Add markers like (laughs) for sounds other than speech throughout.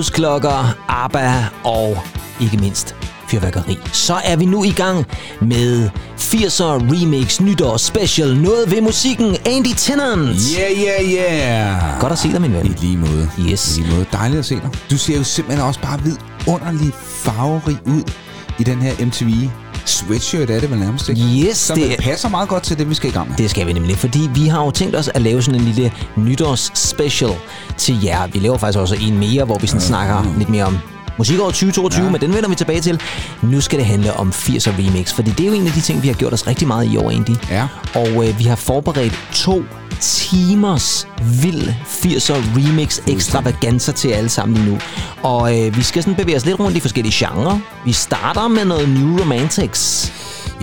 med rødhusklokker, ABBA og ikke mindst fyrværkeri. Så er vi nu i gang med 80'er remix nytår special. Noget ved musikken. Andy Tennant. Yeah, yeah, yeah. Godt at se dig, min ven. I lige måde. Yes. I lige måde. Dejligt at se dig. Du ser jo simpelthen også bare vidunderlig farverig ud i den her MTV sweatshirt er det vel nærmest, ikke? Yes, Som det, passer meget godt til det, vi skal i gang med. det skal vi nemlig, fordi vi har jo tænkt os at lave sådan en lille nytårs special til jer. Vi laver faktisk også en mere, hvor vi sådan snakker lidt mere om musikåret 2022, ja. men den vender vi tilbage til. Nu skal det handle om 80'er remix, fordi det er jo en af de ting, vi har gjort os rigtig meget i år egentlig. Ja. Og øh, vi har forberedt to timers vild 80'er remix ekstravaganza til alle sammen lige nu. Og øh, vi skal sådan bevæge os lidt rundt i forskellige genrer. Vi starter med noget New Romantics.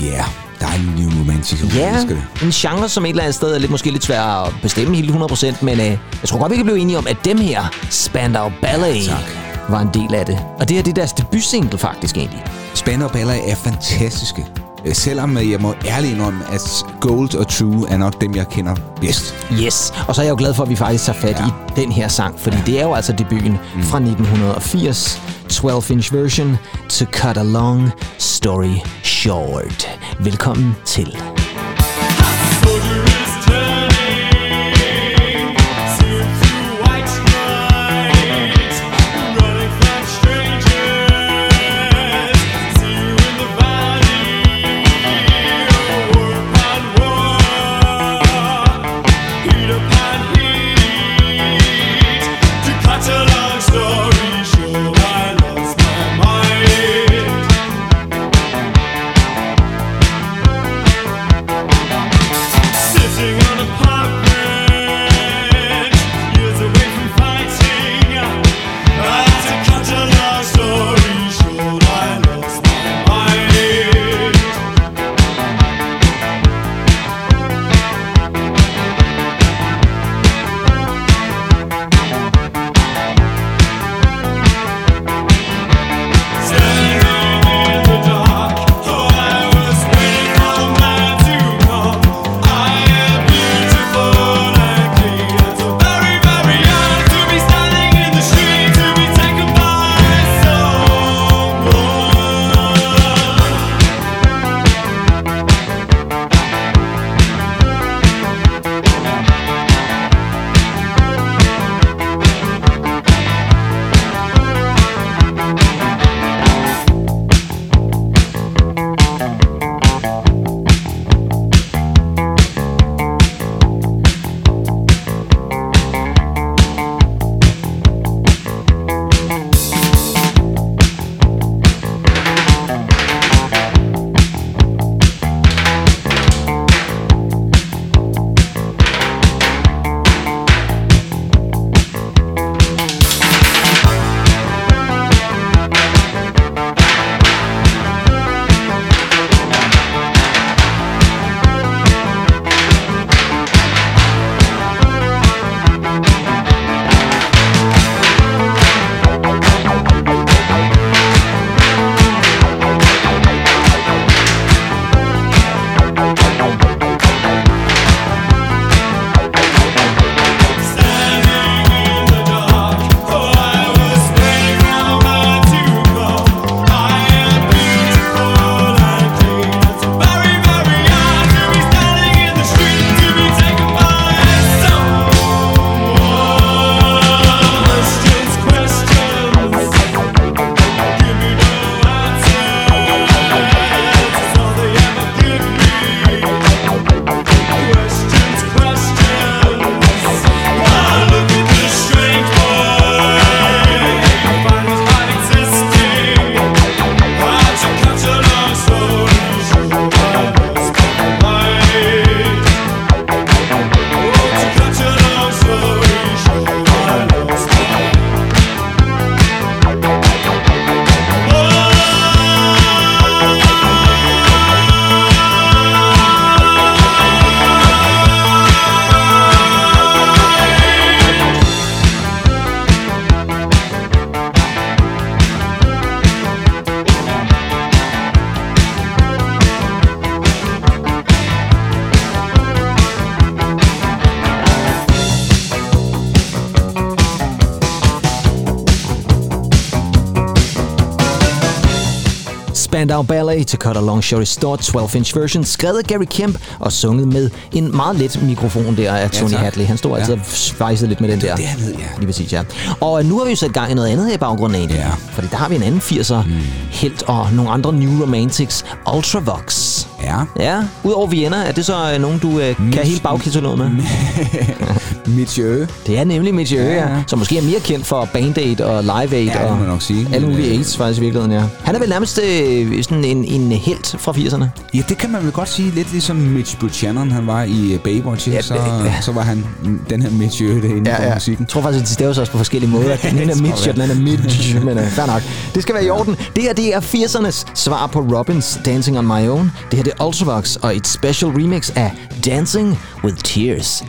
Ja, yeah. Dejlig new romantic. Ja, det. en genre, som et eller andet sted er lidt, måske lidt svær at bestemme helt 100%, men øh, jeg tror godt, vi kan blive enige om, at dem her, Spandau Ballet, Ja, tak. var en del af det. Og det her det er deres debutsingle faktisk egentlig. Spand og Baller er fantastiske. Øh, Selvom øh, jeg må ærligt indrømme, at Gold og True er nok dem, jeg kender bedst. Yes, og så er jeg jo glad for, at vi faktisk tager fat ja. Ja. i den her sang, fordi ja. det er jo altså debuten mm. fra 1980, 12-inch version, To Cut a Long Story Short. Velkommen til. Cut a Long Story Short, 12-inch version, skrevet af Gary Kemp og sunget med en meget let mikrofon der af Tony tak. Hadley. Han stod altid Ja. og svejsede lidt med den der. det, han hed, ja. Lige præcis, ja. Og nu har vi jo sat gang i noget andet her i baggrunden det. Ja. Fordi der har vi en anden 80'er mm. helt og nogle andre New Romantics, Ultravox. Ja. Ja, udover Vienna, er det så øh, nogen, du øh, kan hele bagkataloget med? (laughs) (laughs) Mitch Øge. Det er nemlig Mitch Øge, Ja, ja, som måske er mere kendt for Band Aid og Live Aid Ja, og må man nok sige. alle mulige øh, AIDS faktisk i virkeligheden, ja. Han er vel nærmest øh, sådan en, en helt fra 80'erne. Ja, det kan man vel godt sige. Lidt ligesom Mitch Buchanan, han var i uh, Baywatch, Ja, så, ja. så var han den her Mitch Øge derinde ja, ja. musikken. Jeg tror faktisk, at de staves også på forskellige måder. (laughs) Den ene er Mitch, og den anden er Mitch. (laughs) Men uh, fair nok. Det skal være i orden. Det her, det er 80'ernes svar på Robins Dancing on My Own. Det her, det er Ultravox og et special remix af Dancing with Tears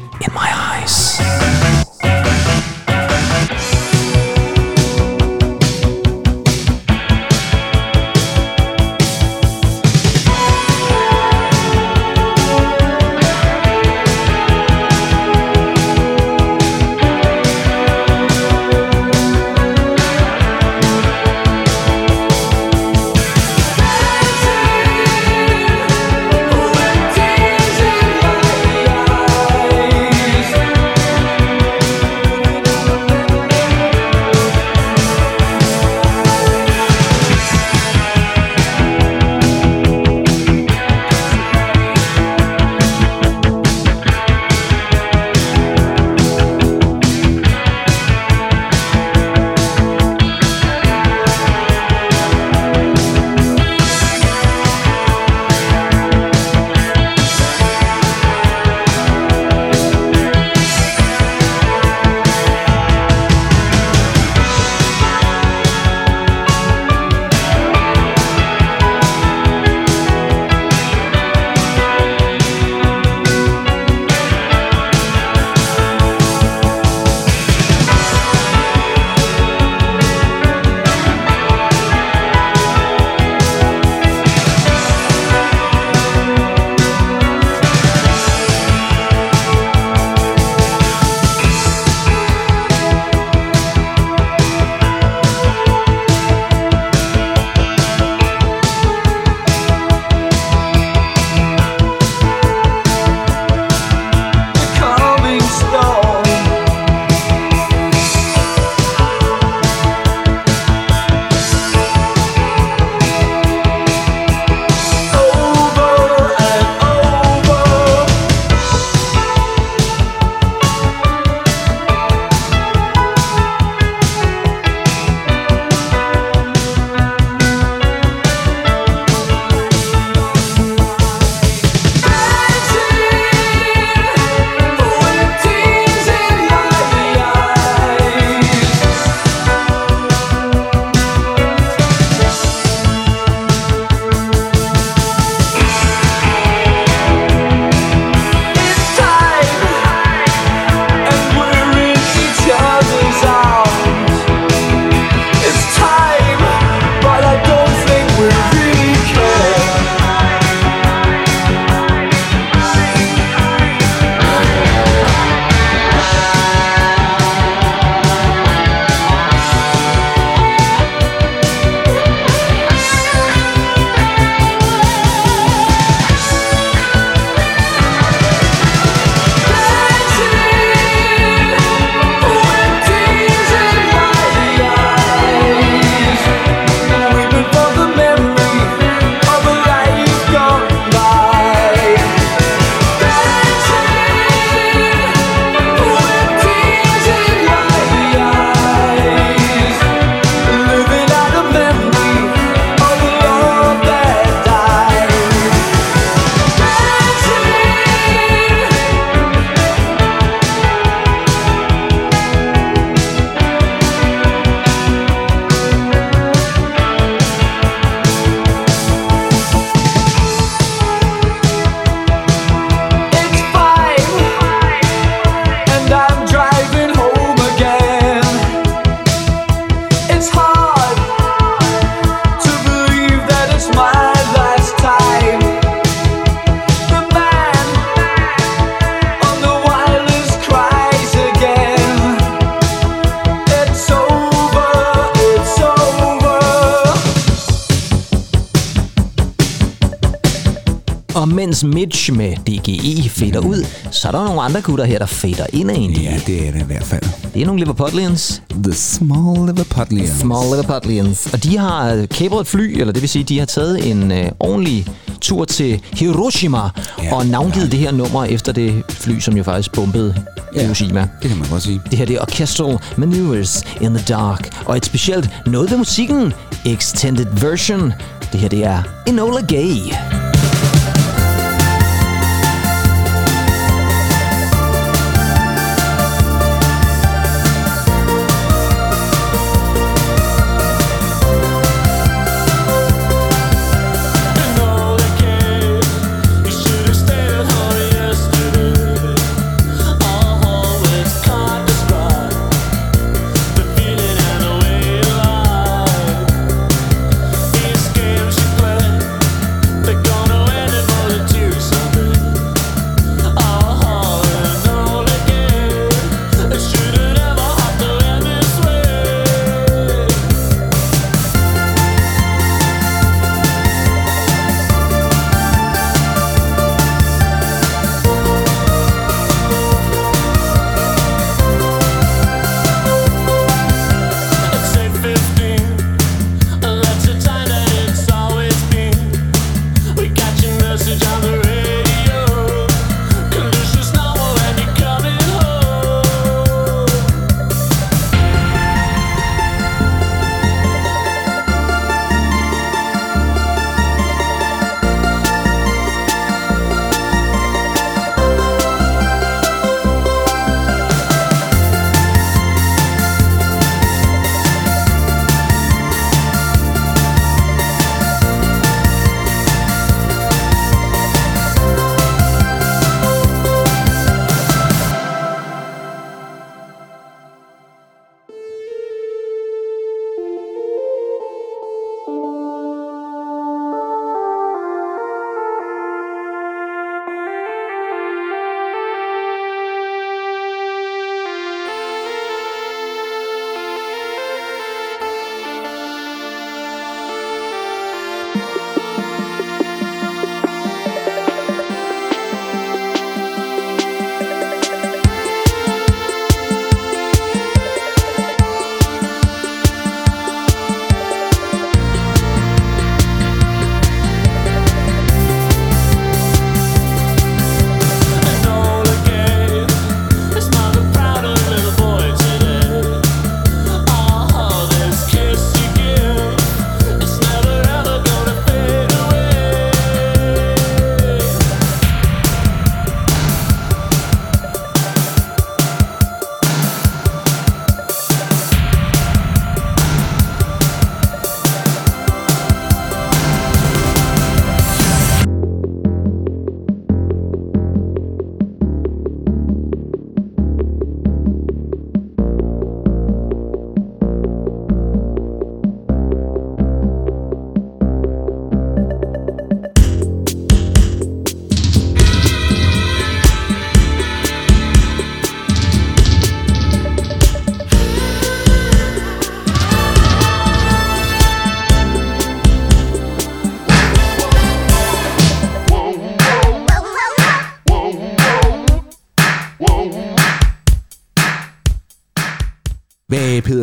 Med DGE fader ud, så er der nogle andre gutter her, der fader ind egentlig. Ja, det er det i hvert fald. Det er nogle Liverpudlians. The Small Liverpudlians. Small Liverpudlians. Og de har øh, kapret et fly, eller det vil sige, de har taget en øh, ordentlig tur til Hiroshima Ja, og navngivet det her nummer efter det fly, som jo faktisk bombede Ja. Hiroshima. Det kan man godt sige. Det her det er Orchestral Maneuvers in the Dark, og et specielt noget ved musikken, Extended Version. Det her det er Enola Gay.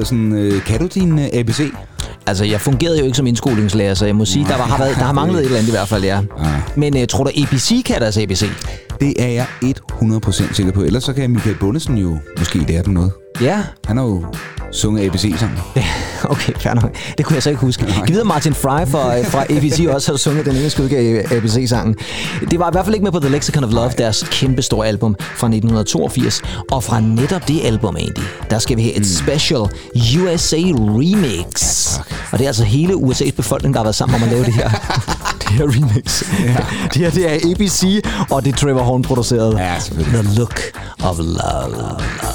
Pedersen, øh, kan du din øh, ABC? Altså, jeg fungerede jo ikke som indskolingslærer, så jeg må sige, der, var, har, været, der har manglet et eller andet i hvert fald, ja. Men uh, tror du, ABC kan deres ABC? Det er jeg 100% sikker på. Ellers så kan Michael Bundesen jo måske lære dem noget. Ja, Han har jo sunget ABC sammen. (laughs) okay, fair nok. Det kunne jeg så ikke huske. Kan vide, at Martin Fry fra, (laughs) fra ABC også har sunget den engelske udgave af ABC-sangen. Det var i hvert fald ikke med på The Lexicon of Love, deres kæmpe store album fra 1982. Og fra netop det album, egentlig, der skal vi have et special USA remix. Og det er altså hele USA's befolkning, der har været sammen om at lave det her, (laughs) det her remix. Ja. Det her, det er ABC, og det er Trevor Horn produceret. Ja. The Look of Love. The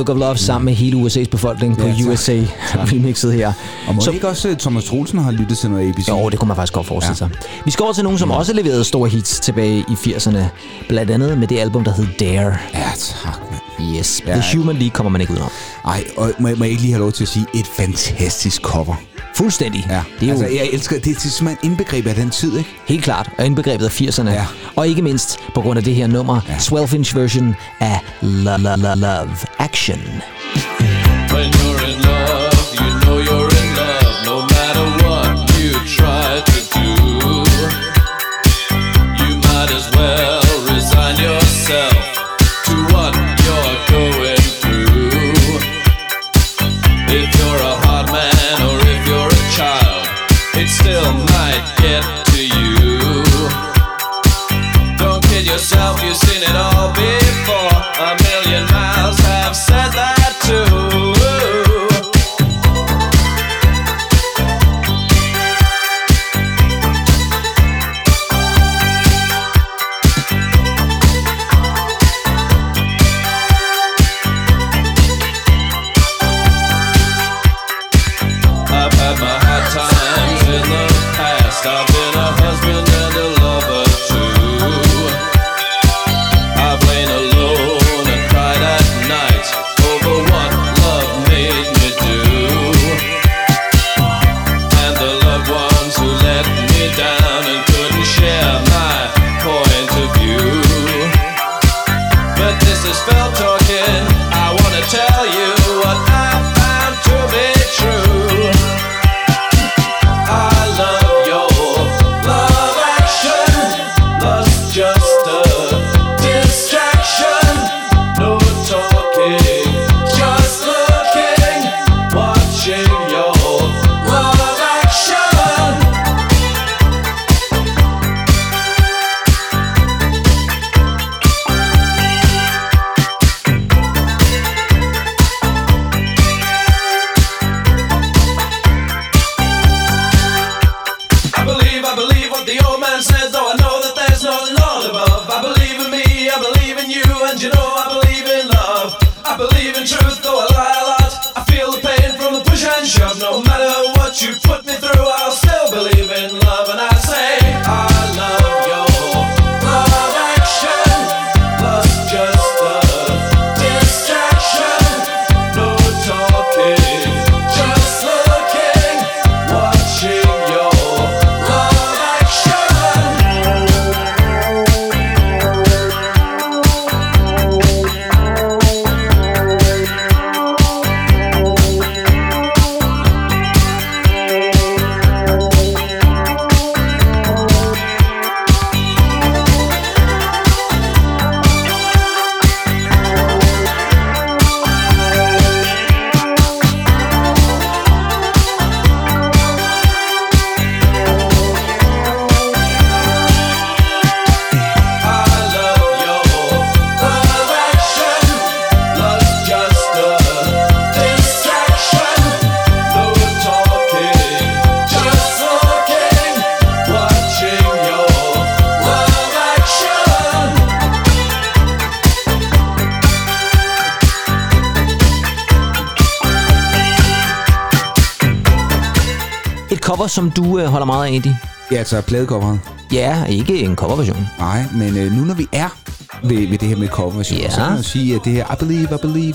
Look of Love sammen med hele USA's befolkning på Ja, tak. USA remixet her. Og må Så- ikke også øh, Thomas Troelsen har lyttet til noget ABC? Jo, det kunne man faktisk godt forestille sig. Vi skal over til nogen, som også leverede store hits tilbage i 80'erne. Blandt andet med det album, der hed Dare. Ja, tak, mand. Yes, Ja. The Human League kommer man ikke ud om. Ej, og må, må jeg ikke lige have lov til at sige, et fantastisk cover. Fuldstændig. Ja, Det er jo altså, jeg elsker det. Det er simpelthen indbegreb af den tid, ikke? helt klart og indbegrebet af 80'erne. Ja. Og ikke mindst på grund af det her nummer, Ja. 12-inch version af La La La Love Action. Holder meget af, Andy. Ja, altså pladecoveret. Ja, ikke en coverversion. Nej, men øh, nu når vi er ved, ved det her med coverversion, Ja. så kan man sige, at det her I Believe, I Believe,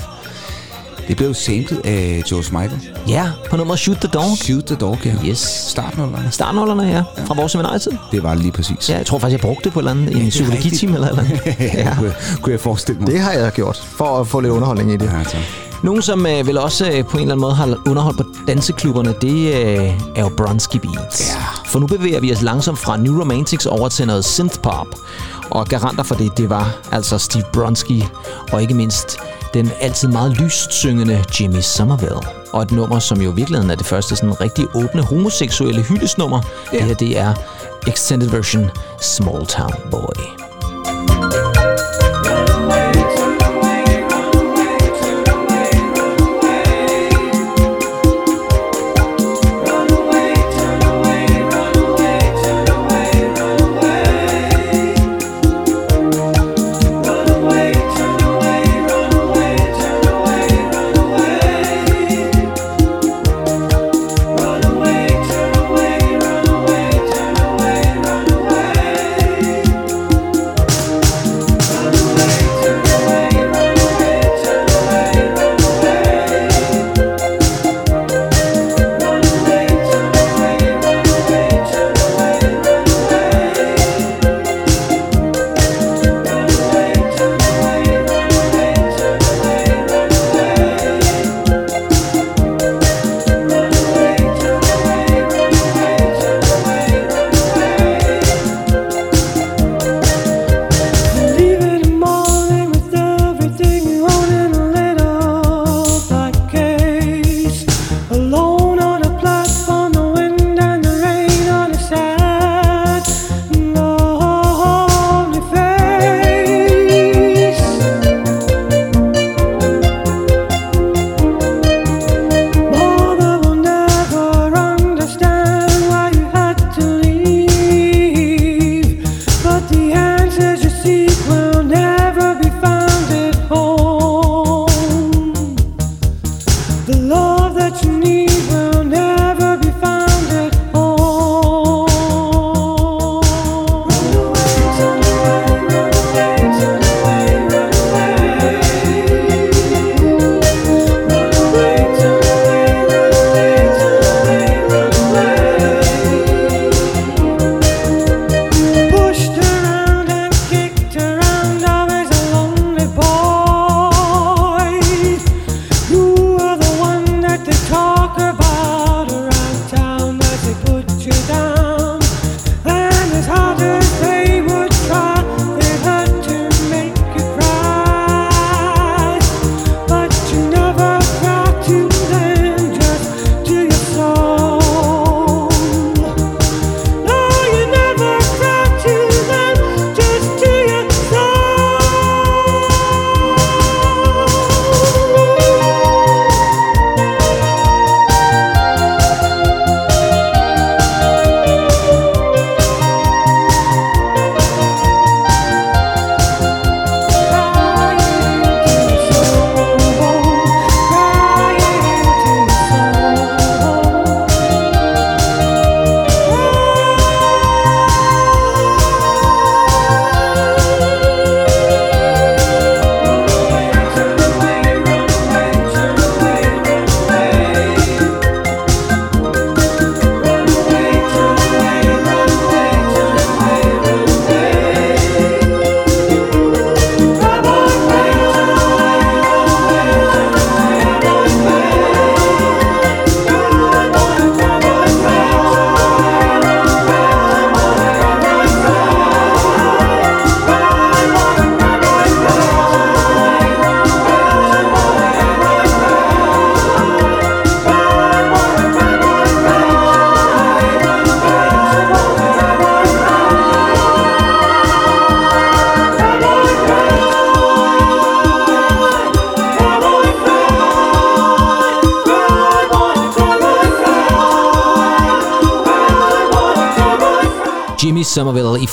det blev samlet af George Michael. Ja, på nummer Shoot the Dog. Shoot the Dog, ja. Yes. Startnullerne. Startnullerne, ja. Fra vores seminarietid. Det var lige præcis. Ja, jeg tror faktisk, jeg brugte det på et eller andet, i en psykologitime eller eller andet. (laughs) ja. kunne, jeg- kunne jeg forestille mig. Det har jeg gjort, for at få lidt underholdning i det. Ja, tak. Nogen, som øh, vel også øh, på en eller anden måde har underholdt på danseklubberne, det øh, er jo Bronski Beats. Ja. For nu bevæger vi os langsomt fra New Romantics over til noget synthpop. Og garanter for det, det var altså Steve Bronski, og ikke mindst den altid meget lyst syngende Jimmy Somerville. Og et nummer, som jo i virkeligheden er det første sådan rigtig åbne homoseksuelle hyldesnummer. Det her, det er Extended Version Small Town Boy.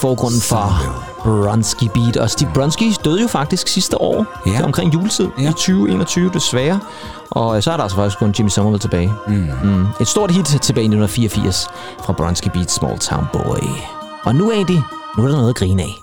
Forgrunden for Bronski Beat. Og Steve Bronski døde jo faktisk sidste år, Ja. omkring juletid Ja. i 2021 desværre. Og øh, så er der altså faktisk kun Jimmy Somerville tilbage. Mm. Mm. Et stort hit tilbage i 1984 fra Bronski Beat Small Town Boy. Og nu, Andy, nu er der noget at grine af.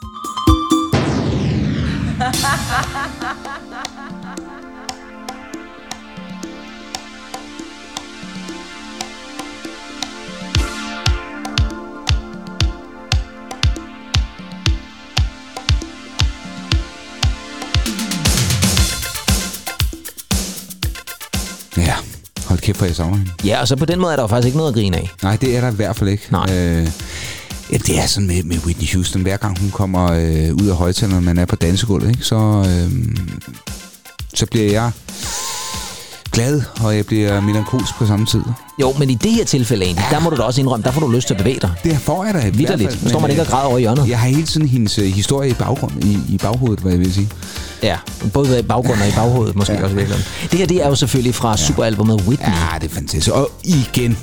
Hvor jeg savner hende. Ja, og så på den måde er der jo faktisk ikke noget at grine af. Nej, det er der i hvert fald ikke. Nej. Øh, ja, det er sådan med, med Whitney Houston. Hver gang hun kommer øh, ud af højtalerne, man er på dansegulvet, ikke? Så, øh, så bliver jeg glad, og jeg bliver melankolsk på samme tid. Jo, men i det her tilfælde, Andy, der må du da også indrømme, der får du lyst til at bevæge dig. Det får jeg da Vitterligt. Nu står man ikke og øh, græder over i hjørnet. Jeg har hele tiden hendes øh, historie i baggrund, i, i baghovedet, hvad jeg vil sige. Ja, både i baggrunden og i baghovedet måske ja. også virkelig. Det her, det er jo selvfølgelig fra ja. superalbumet Whitney. Ja, det er fantastisk. Og igen,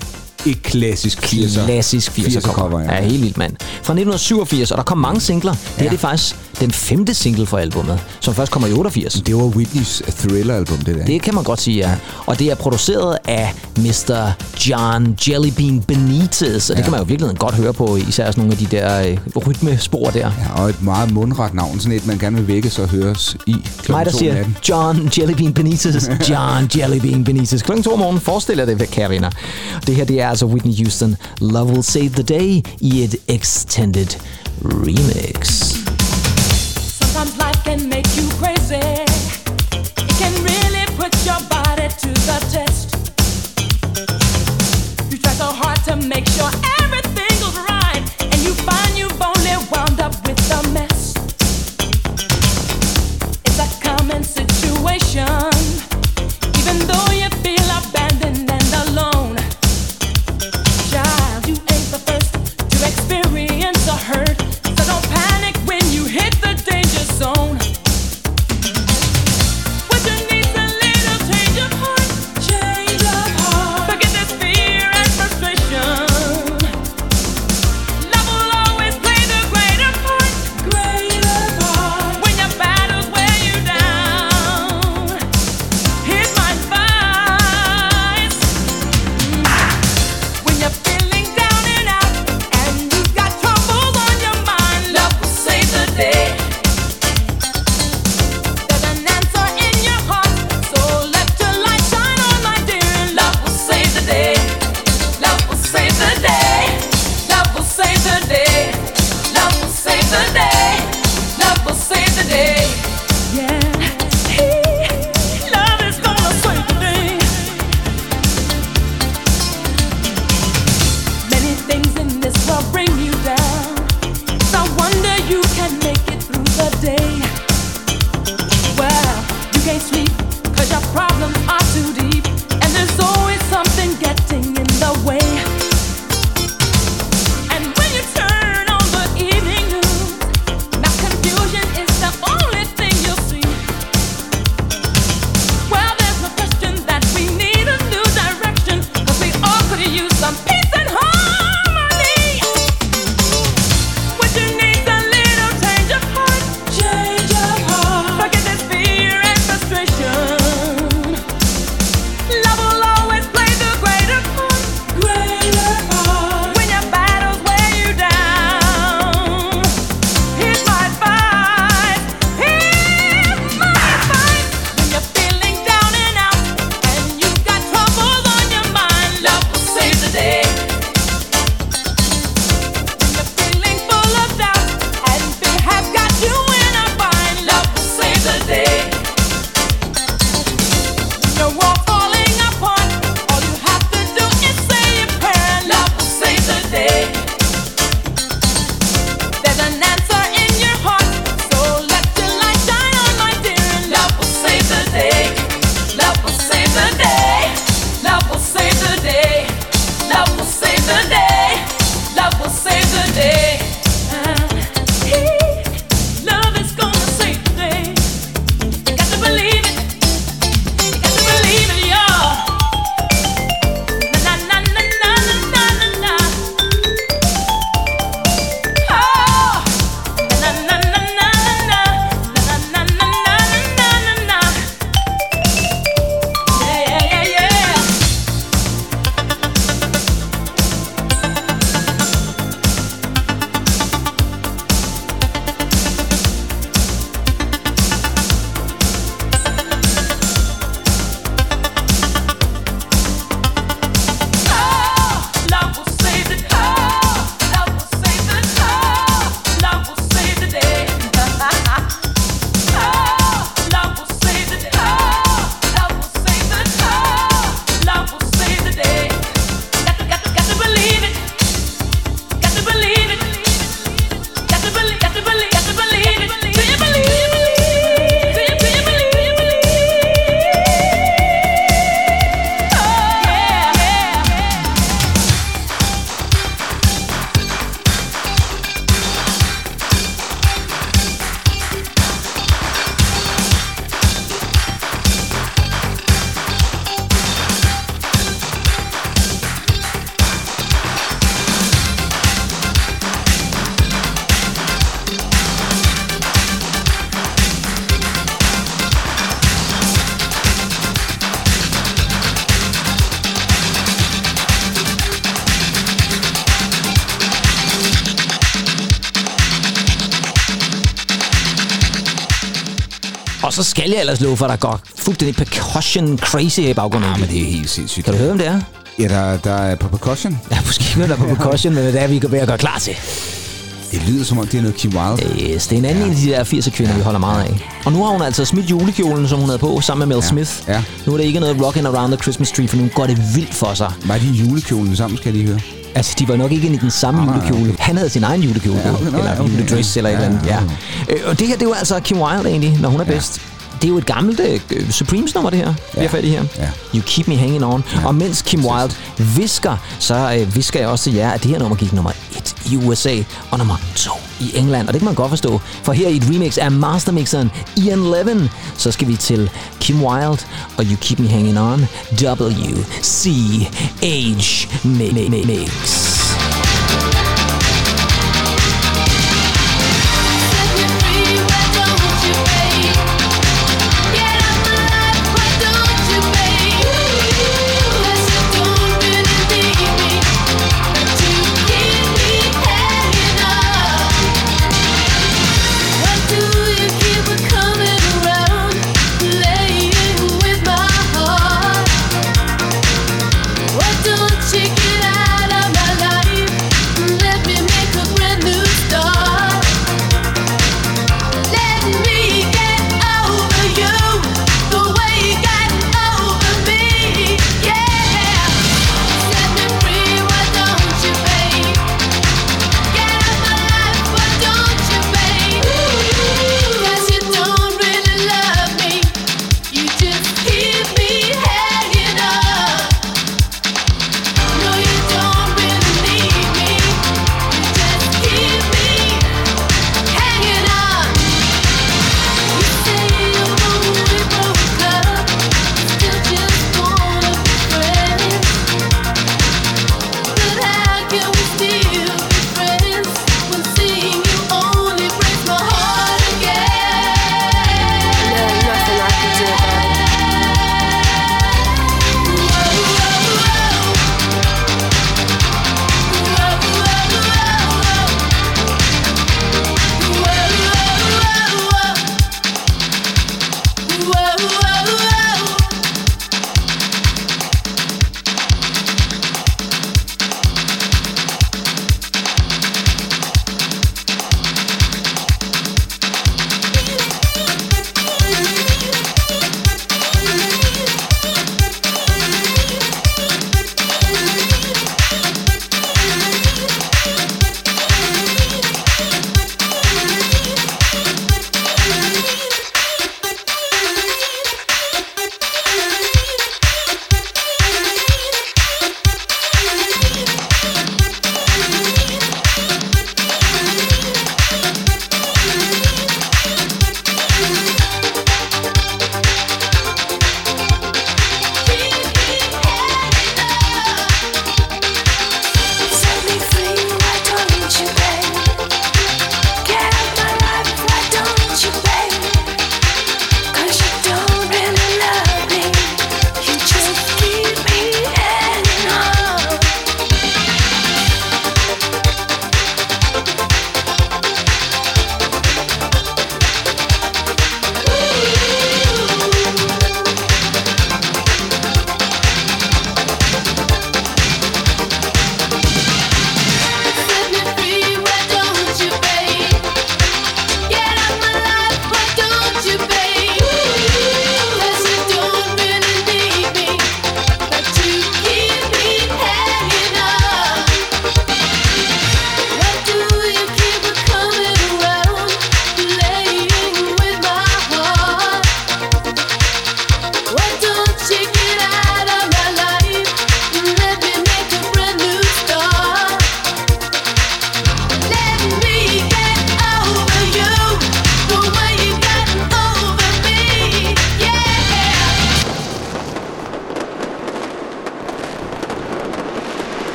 et klassisk 80'er. Klassisk 80'er 80'er cover. ja. ja. helt vildt, mand. Fra 1987, og der kom mange singler. Det Ja. det er faktisk den femte single fra albumet, som først kommer i 88. Det var Whitneys Thriller-album, det der. Det kan man godt sige, ja. Og det er produceret af Mr. John Jellybean Benitez, og det Ja. kan man jo virkelig godt høre på, især sådan nogle af de der øh, rytmespor der. Ja, og et meget mundret navn. Sådan et, man gerne vil vække så høres i Mig, klokken der siger. John Jellybean Benitez. (laughs) John Jellybean Benitez. Klokken to om morgenen forestiller det, kære venner. Det her, det er altså Whitney Houston. Love Will Save the Day i extended remix. Jeg ellers love for, der går fuldstændig percussion crazy i baggrunden. Ja, men det er helt sindssygt. Kan du høre, om det er? Ja, der, der er på percussion. Ja, måske ikke der er på percussion, men det er, vi går ved at gøre klar til. Det lyder som om, det er noget Kim Wilde. Yes, det er en anden ja. af de der 80'er kvinder, vi holder meget af. Og nu har hun altså smidt julekjolen, som hun havde på, sammen med Mel Ja. Smith. Ja. Nu er det ikke noget rockin' around the Christmas tree, for nu går det vildt for sig. Var de julekjolen sammen, skal jeg lige høre? Altså, de var nok ikke i den samme nej, julekjole. okay. Han havde sin egen julekjole, Ja, ja, okay, eller okay, juledress, ja. eller et eller andet. Ja, Ja. ja, Øh, Og det her, det er jo altså Kim Wilde egentlig, når hun er bedst. Det er jo et gammelt uh, Supremes-nummer, det her. Vi har fat i her. Ja. You Keep Me Hanging On. Og mens Kim Wilde visker, så uh, visker jeg også til jer, at det her nummer gik nummer 1 i USA, og nummer 2 i England. Og det kan man godt forstå, for her i et remix af mastermixeren Ian Levin, så skal vi til Kim Wilde og You Keep Me Hanging On, W-C-H Mix.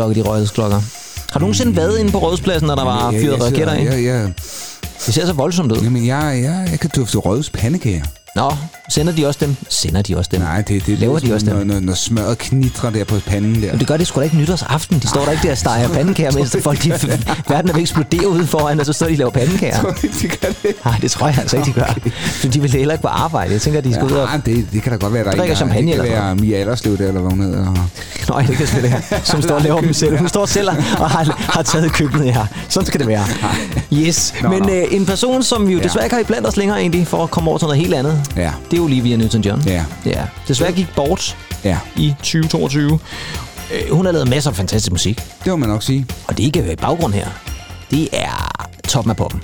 Ej, de rødsklokker. Har du nogensinde været inde på rådspladsen, når der var Jeg- fyret raketter af? Jeg, jeg, Det ser så voldsomt ud. jamen, jeg, jeg, jeg kan dufte rødes pandekager. Nå, sender de også dem? Sender de også dem? Nej, det, det Laver de lyder også som, dem? når, når, når smøret knitrer der på panden der. Men det gør det sgu da ikke nytårsaften. De står der ikke der og steger (laughs) pandekager, mens folk, de, verden er ved at eksplodere ude foran, og så står de og laver pandekager. det gør det. Nej, det tror jeg altså ikke, de gør. For de vil heller ikke på arbejde. Jeg tænker, de skal ud og... Det, det kan da godt være, der er Drikker der- champagne det kan eller være Mia Allerslev der, eller hvad hun hedder. Nå, det kan spille her, som står og laver dem selv. Hun står selv og har, har taget køkkenet her. Sådan skal det være. Yes, Nå, men nå. øh, en person, som vi jo Ja. desværre ikke har i blandt os længere egentlig, for at komme over til noget helt andet, Ja, det er Olivia Newton-John. ja, Ja, desværre gik bort ja. i 2022. Øh, hun har lavet masser af fantastisk musik, Det må man nok sige. og det er ikke i baggrund her. Det er toppen af poppen.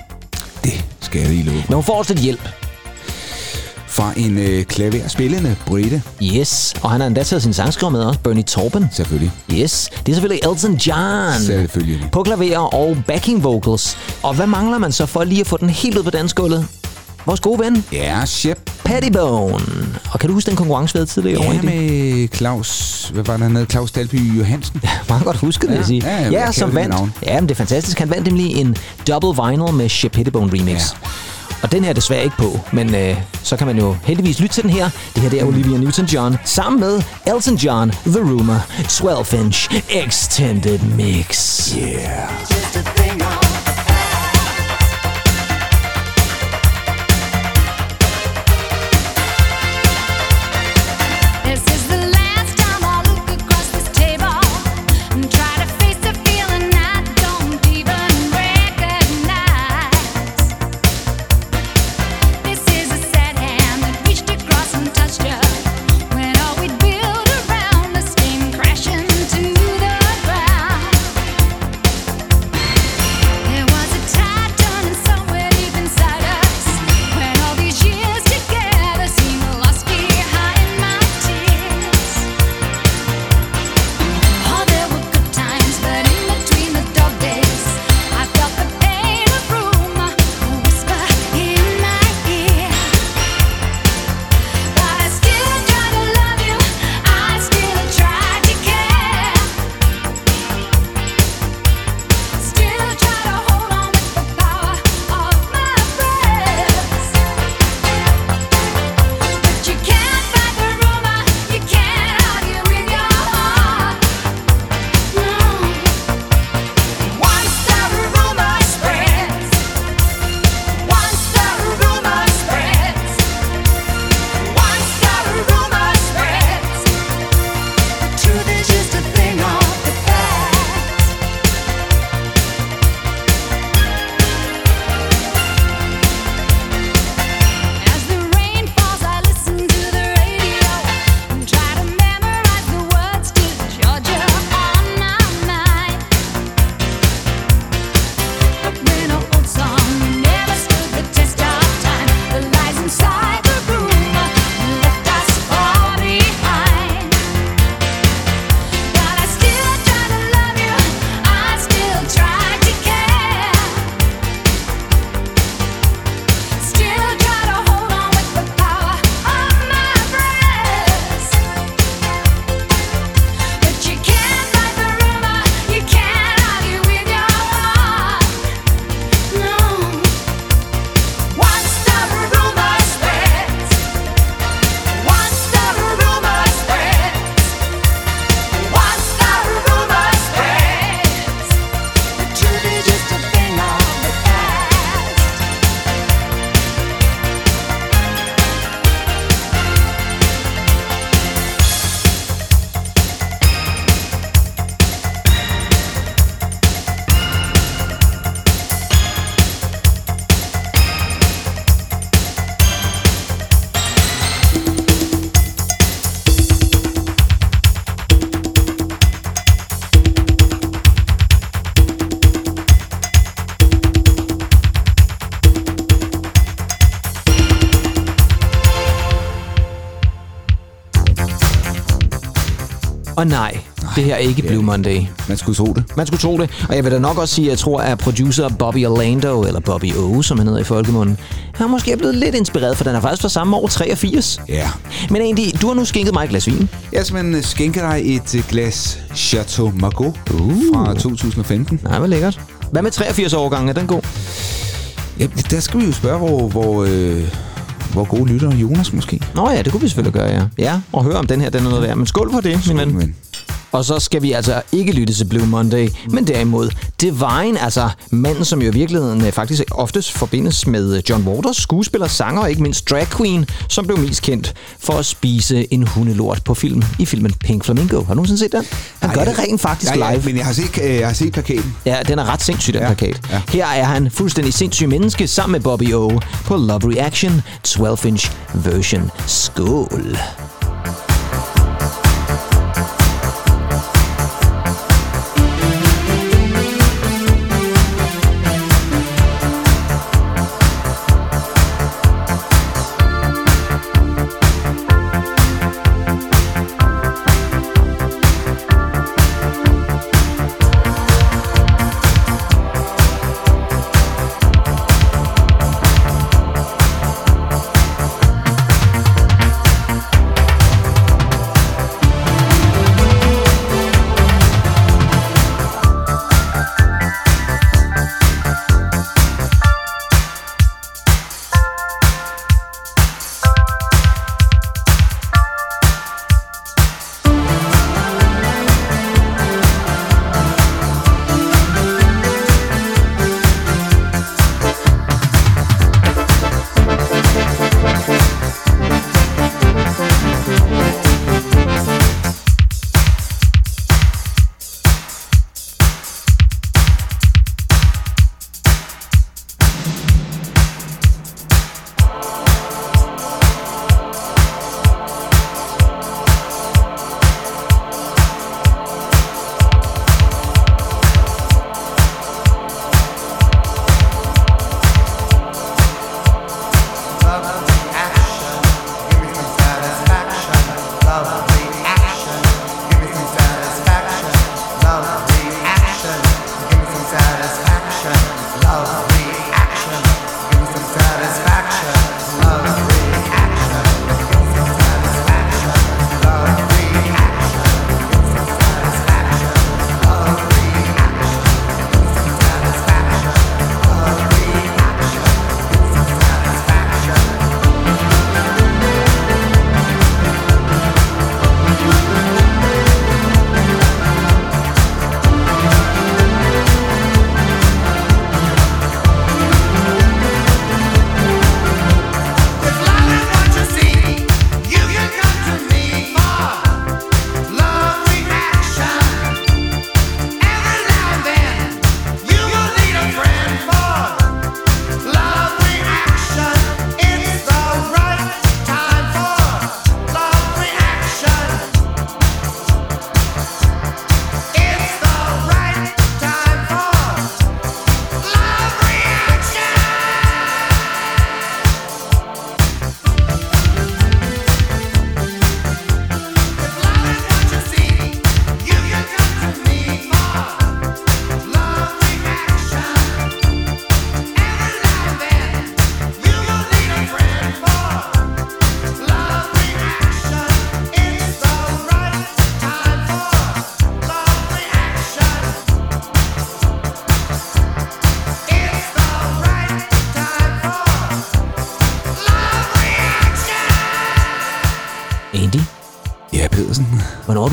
Det skal jeg lige love. Men hun får også lidt hjælp. Fra en øh, klaver spillende Brite, Yes, og han har endda taget sin sangskriver med også, Bernie Torben. selvfølgelig. Yes, det er selvfølgelig Elton John. Selvfølgelig. På klaver og backing vocals. Og hvad mangler man så for lige at få den helt ud på dansgulvet? Vores gode ven, Ja, Shep. Pattybone. Og kan du huske den konkurrence, vi havde tidligere år? Ja, med Claus... Hvad var det, han hed? Claus Dalby Johansen. Meget godt husket, vil Ja, jeg sige. ja, ja kender som det vandt. navn. Ja, men det er fantastisk. Han vandt nemlig en double vinyl med Shep Pettibone remix. Ja. Og den her er desværre ikke på, men øh, så kan man jo heldigvis lytte til den her. Det her det er Olivia Newton-John sammen med Elton John, The Rumor, 12 Inch Extended Mix. Yeah. Og nej, det her er ikke Blue Monday. Man skulle tro det. Man skulle tro det. Og jeg vil da nok også sige, at jeg tror, at producer Bobby Orlando, eller Bobby O, som han hedder i folkemunden, han er måske blevet lidt inspireret, for den er faktisk fra samme år, 83. Ja. Men egentlig, du har nu skænket mig et glas vin. Jeg har simpelthen skænket dig et øh, glas Chateau Margaux uh. fra 2015. Nej, hvor lækkert. Hvad med 83 årgangen? Er den god? Ja, der skal vi jo spørge, hvor, hvor, øh, hvor gode lytter Jonas måske. Nå ja, det kunne vi selvfølgelig gøre, ja. Ja, og høre om den her, den er noget værd. Men skål for det, min ven. Og så skal vi altså ikke lytte til Blue Monday, men derimod Divine, altså manden, som jo i virkeligheden øh, faktisk oftest forbindes med øh, John Waters, skuespiller, sanger og ikke mindst drag queen, som blev mest kendt for at spise en hundelort på film i filmen Pink Flamingo. Har du nogensinde set den? Han gør Ej, det rent faktisk ja, ja, live. men jeg har set, øh, jeg har set plakaten. Ja, den er ret sindssyg, den Ja, plakat. ja. Her er han fuldstændig sindssyg menneske sammen med Bobby O på Love Reaction 12-inch version. Skål!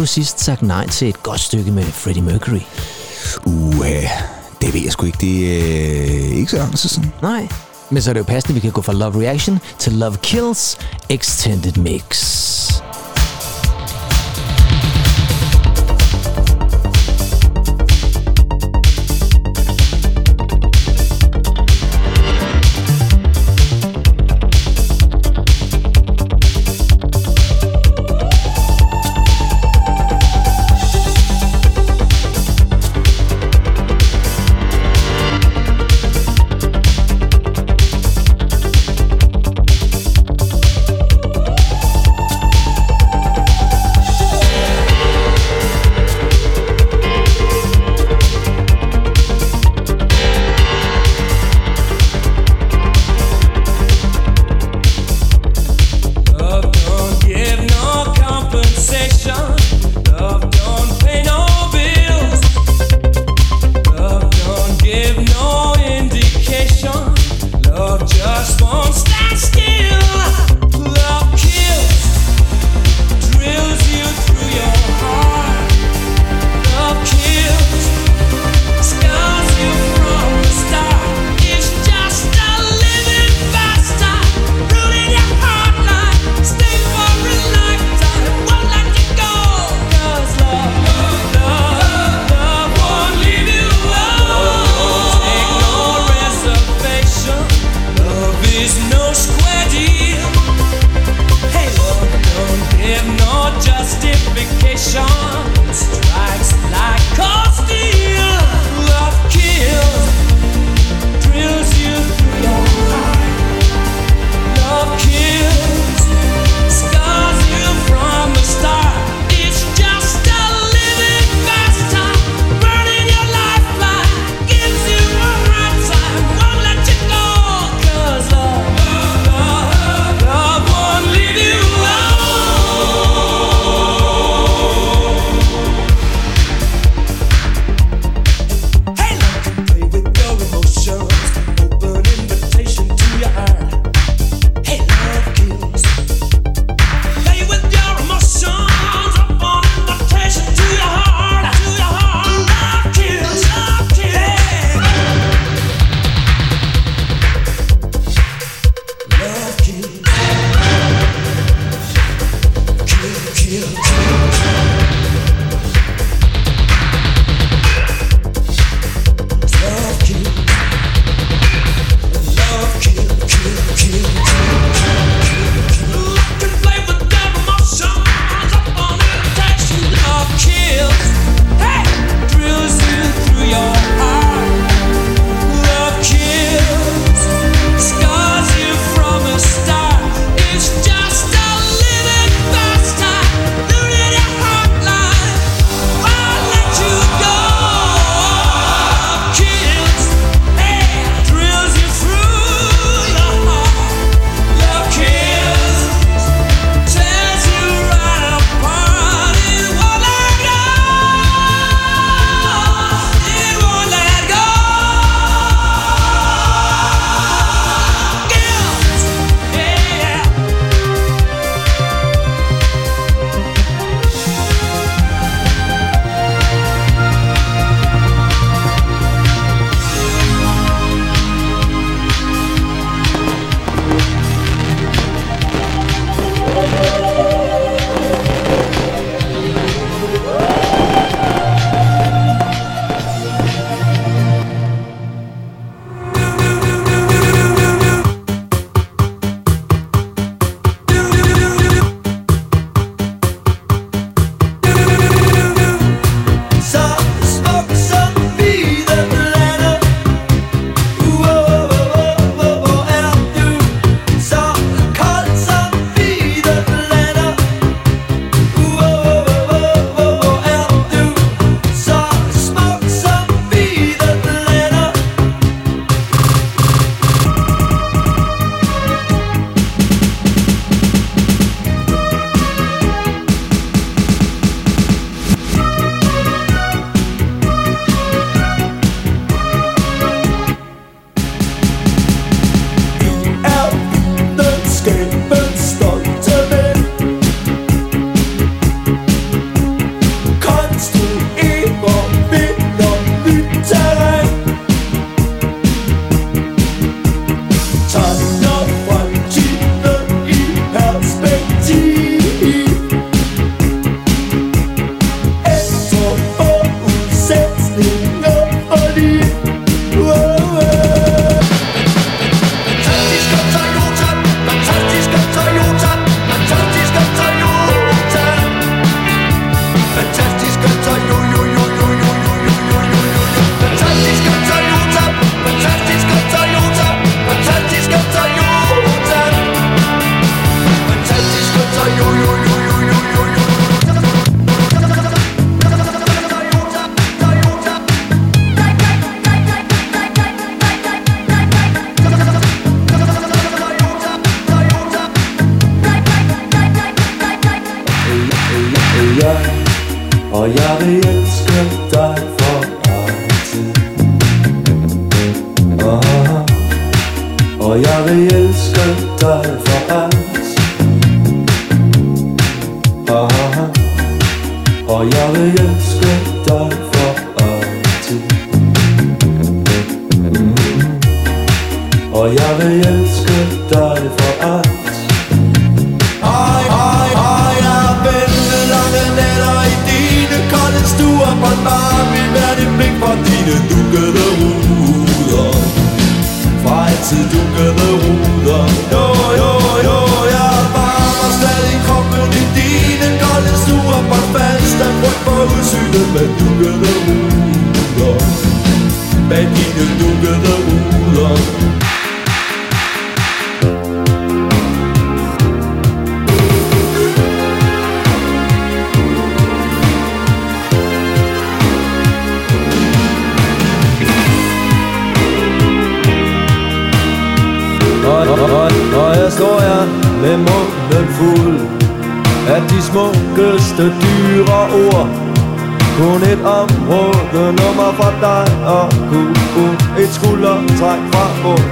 Du sidst sagt nej til et godt stykke med Freddie Mercury? Uh, det ved jeg sgu ikke. Det er øh, ikke så lang tid siden. Nej. Men så er det jo passende, at vi kan gå fra Love Reaction til Love Kills Extended Mix.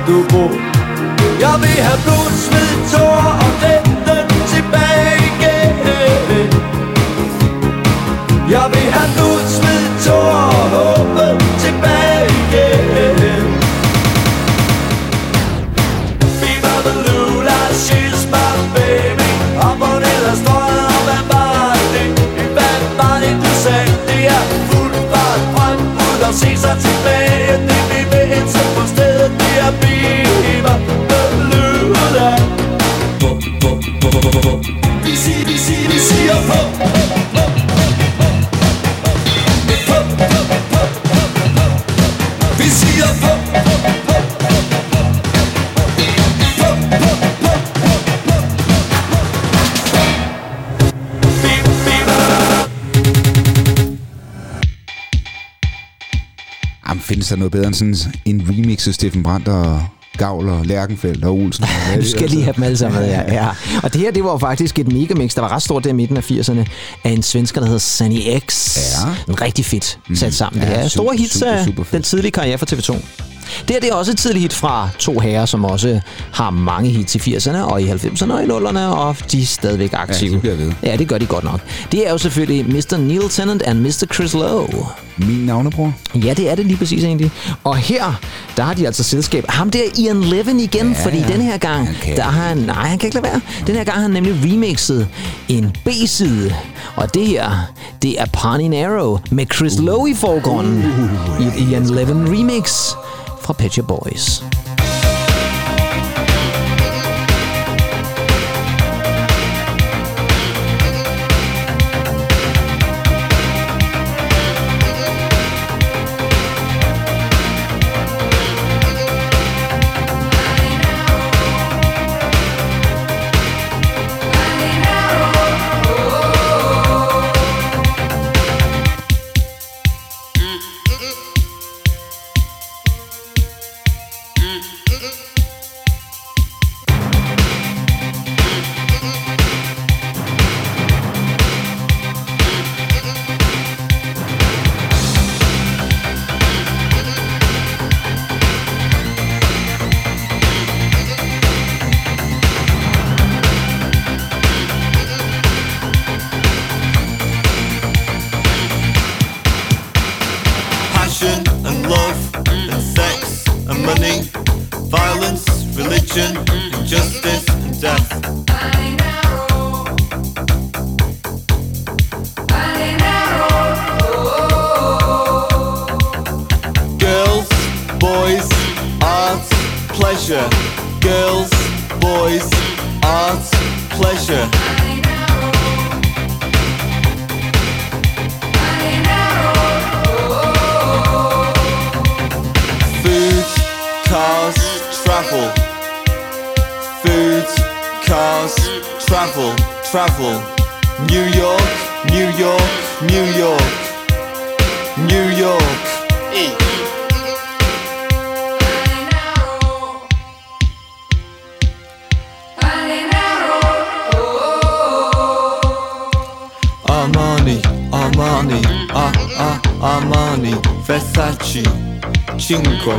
Du bor. Jeg vil have blod, Der noget bedre end sådan en remix af Steffen Brandt og Gavl og Lærkenfeldt og Olsen? Er (laughs) Du det, skal altså? lige have dem alle sammen med, ja. ja. Og det her, det var faktisk et megamix, der var ret stort der i midten af 80'erne, af en svensker, der hedder Sunny X. Ja. En rigtig fedt sat sammen. det Ja, her. Store super, hits super, af super fedt. den tidlige karriere for TV2. Det her det er også et tidligt hit fra to herrer, som også har mange hits i 80'erne og i 90'erne og i 0'erne, og de er stadigvæk aktive. de bliver ved. Ja, det gør de godt nok. Det er jo selvfølgelig Mr. Neil Tennant and Mr. Chris Lowe. Min navnebror? Ja, det er det lige præcis egentlig. Og her, der har de altså selskab. Ham der Ian Levin igen, ja, Ja, fordi ja. den her gang, kan der har han... Nej, han kan ikke lade være. Den her gang har han nemlig remixet en B-side. Og det her, det er Pawnee Narrow med Chris Lowe i forgrunden. I et Ian Levin remix for Picture Boys. Travel, travel. New York, New York, New York. New York. Armani, Armani. Armani, ah ah Armani, Versace, Cinque.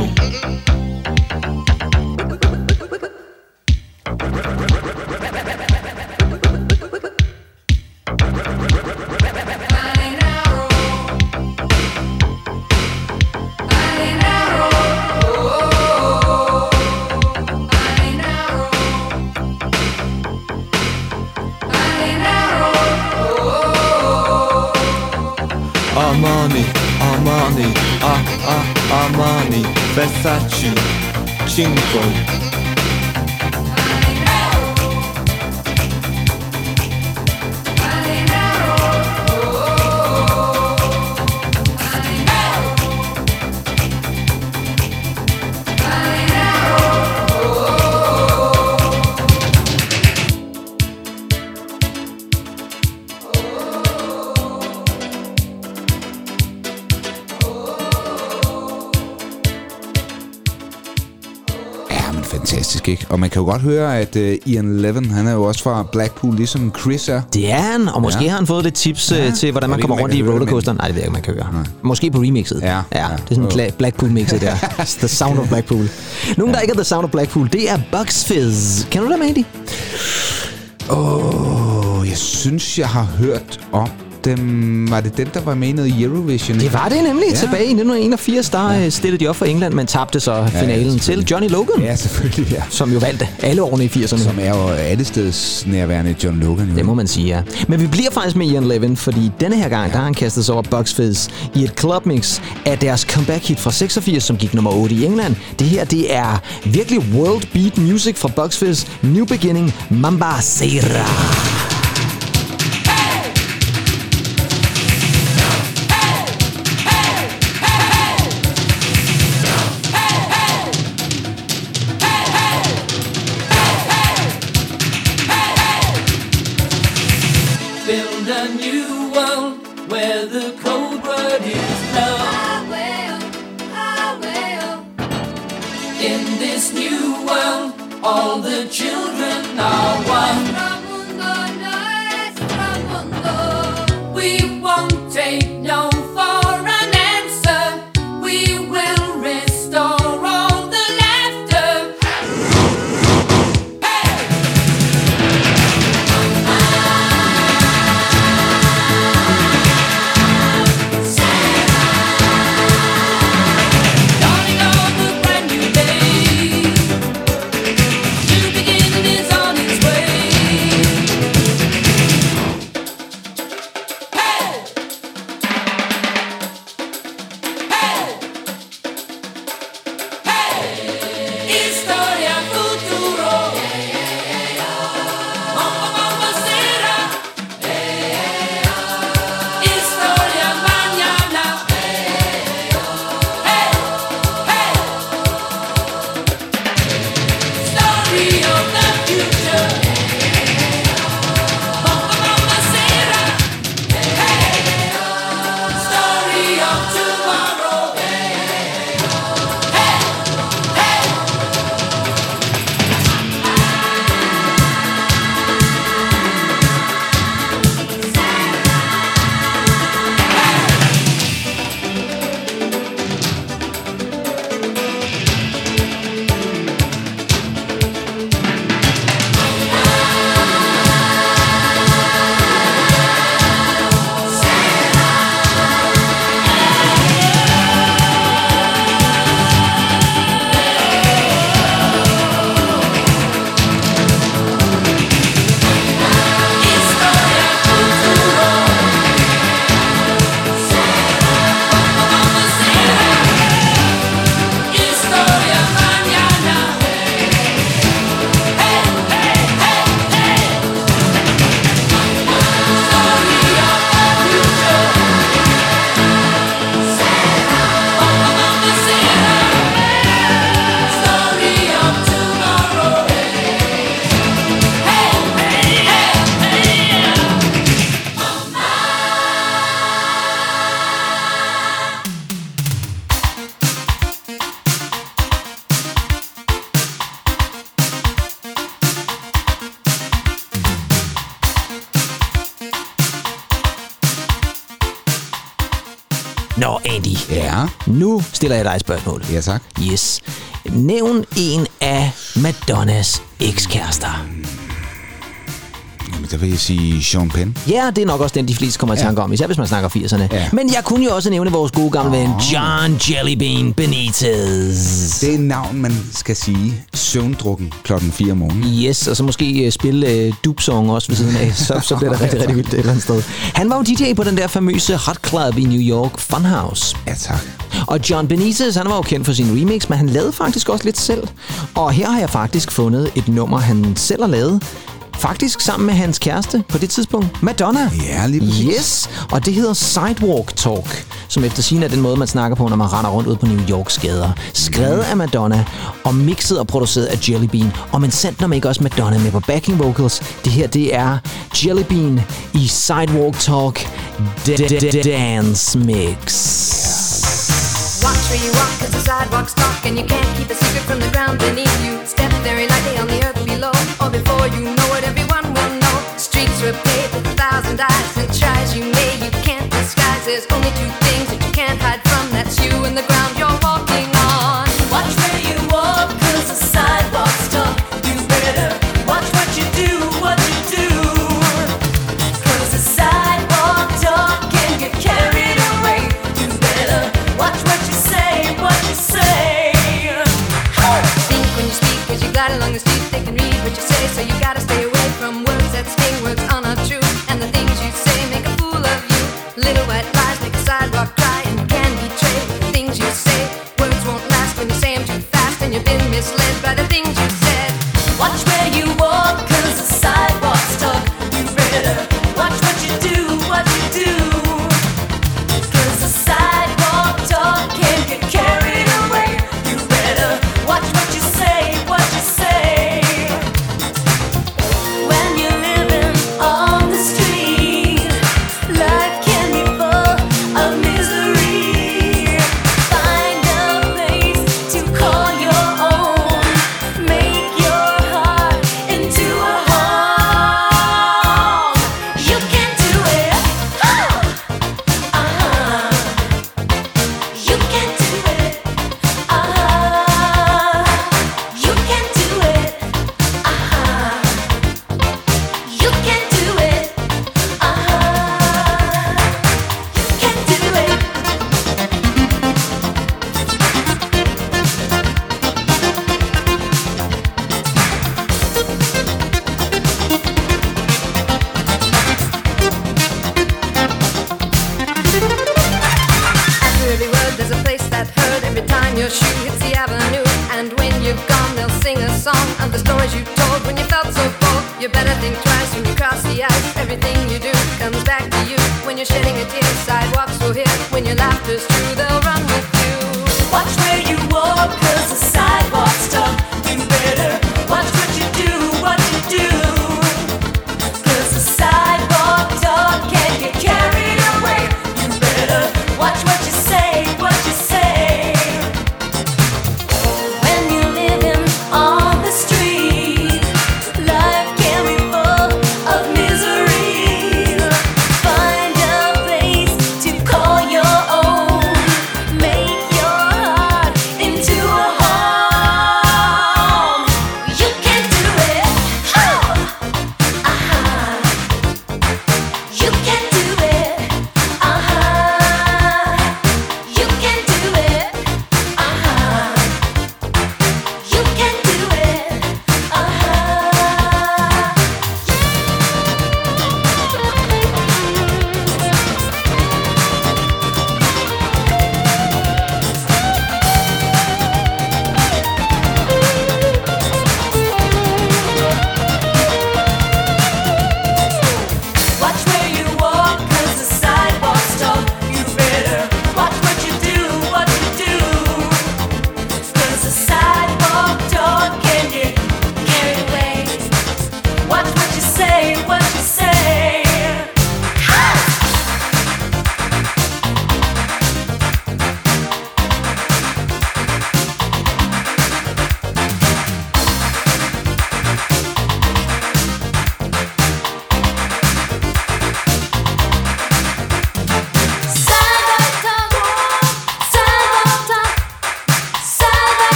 Armani, Armani, ah ah Armani, Versace, Cinque. Fantastisk, ikke? Og man kan jo godt høre, at uh, Ian Levin, han er jo også fra Blackpool, ligesom Chris er. Det er han, og måske Ja. ja. har han fået lidt tips Ja. ja. til, hvordan man kommer rundt i kan rollercoasteren. Nej, det ved jeg ikke, man kan høre. Måske på remixet. Ja, ja. ja. Det er sådan en Bla- Blackpool-mixet der. (laughs) the Sound of Blackpool. Nogen, der ikke er The Sound of Blackpool, det er Bugs Fizz. Kender du dem, Andy? Åh, oh, jeg synes, jeg har hørt om dem. Var det dem, der var med i noget Eurovision? Det var det nemlig. Ja. Ja. Tilbage i 1981, der ja. stillede de op for England, men tabte så finalen til selvfølgelig. Johnny Logan, Ja, selvfølgelig, ja. som jo vandt alle årene i 80'erne. Som er jo alle steds nærværende John Logan. Jo. Det må man sige, ja. Men vi bliver faktisk med Ian Levin, fordi denne her gang, ja. der har han kastet sig over Fizz i et clubmix af deres comeback-hit fra 86, som gik nummer 8 i England. Det her, det er virkelig world beat music fra Fizz. New Beginning, Mamba Sera. Stiller jeg dig et spørgsmål. ja tak. Yes. Nævn en af Madonnas ekskærester. Jamen, der vil jeg sige Sean Penn. Ja, det er nok også den, de fleste kommer i tanke om, især hvis man snakker 80'erne. Ja. Men jeg kunne jo også nævne vores gode gamle ven, John Jellybean Benitez. Det er navn, man skal sige søvndrukken klokken 4 om morgenen. Yes, og så måske uh, spille uh, dubsong også ved siden af, så, så bliver det rigtig, rigtig vildt et eller andet sted. Han var jo DJ på den der famøse Hot Club i New York, Funhouse. Ja, tak. Og John Benitez, han var jo kendt for sin remix, men han lavede faktisk også lidt selv. Og her har jeg faktisk fundet et nummer, han selv har lavet. Faktisk sammen med hans kæreste på det tidspunkt, Madonna. Ja, lige præcis. Yes, og det hedder Sidewalk Talk, som efter sin er den måde, man snakker på, når man render rundt ud på New Yorks gader. Skrevet af Madonna, og mixet og produceret af Jelly Bean. Og man sendte dem ikke også Madonna med på backing vocals. Det her, det er Jelly Bean i Sidewalk Talk Dance Mix. You walk, cause the sidewalk's dark and you can't keep a secret from the ground beneath you. Step very lightly on the earth below, or before you know it, everyone will know. Streets were paved with a thousand eyes, and tries you may, you can't disguise. There's only two things that you can't hide from that's you and the ground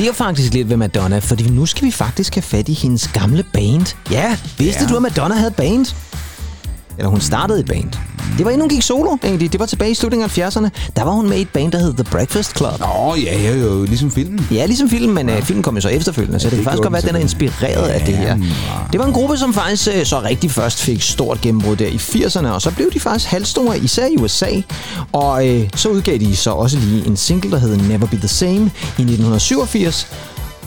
bliver faktisk lidt ved Madonna, fordi nu skal vi faktisk have fat i hendes gamle band. Ja, vidste Ja. du, at Madonna havde band? Eller hun startede et band. Det var inden hun gik solo, egentlig. Det var tilbage i slutningen af 70'erne. Der var hun med i et band, der hed The Breakfast Club. Nå, ja, ja, jo, ligesom filmen. Ja, ligesom filmen, men øh, filmen kom jo så efterfølgende, så det, det kan faktisk godt være, at den er inspireret af det her. Jamen, Det var en gruppe, som faktisk øh, så rigtig først fik stort gennembrud der i 80'erne, og så blev de faktisk halvstore, især i USA. Og øh, så udgav de så også lige en single, der hed Never Be The Same i 1987.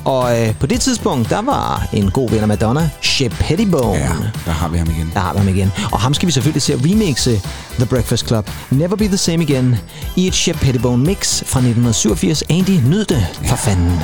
Og øh, på det tidspunkt, der var en god ven af Madonna, Shep Pettibone. Ja, der har vi ham igen. Der har vi ham igen. Og ham skal vi selvfølgelig se at remixe The Breakfast Club. Never Be The Same Again i et Shep Pettibone mix fra 1987. Andy, nyd det for fanden.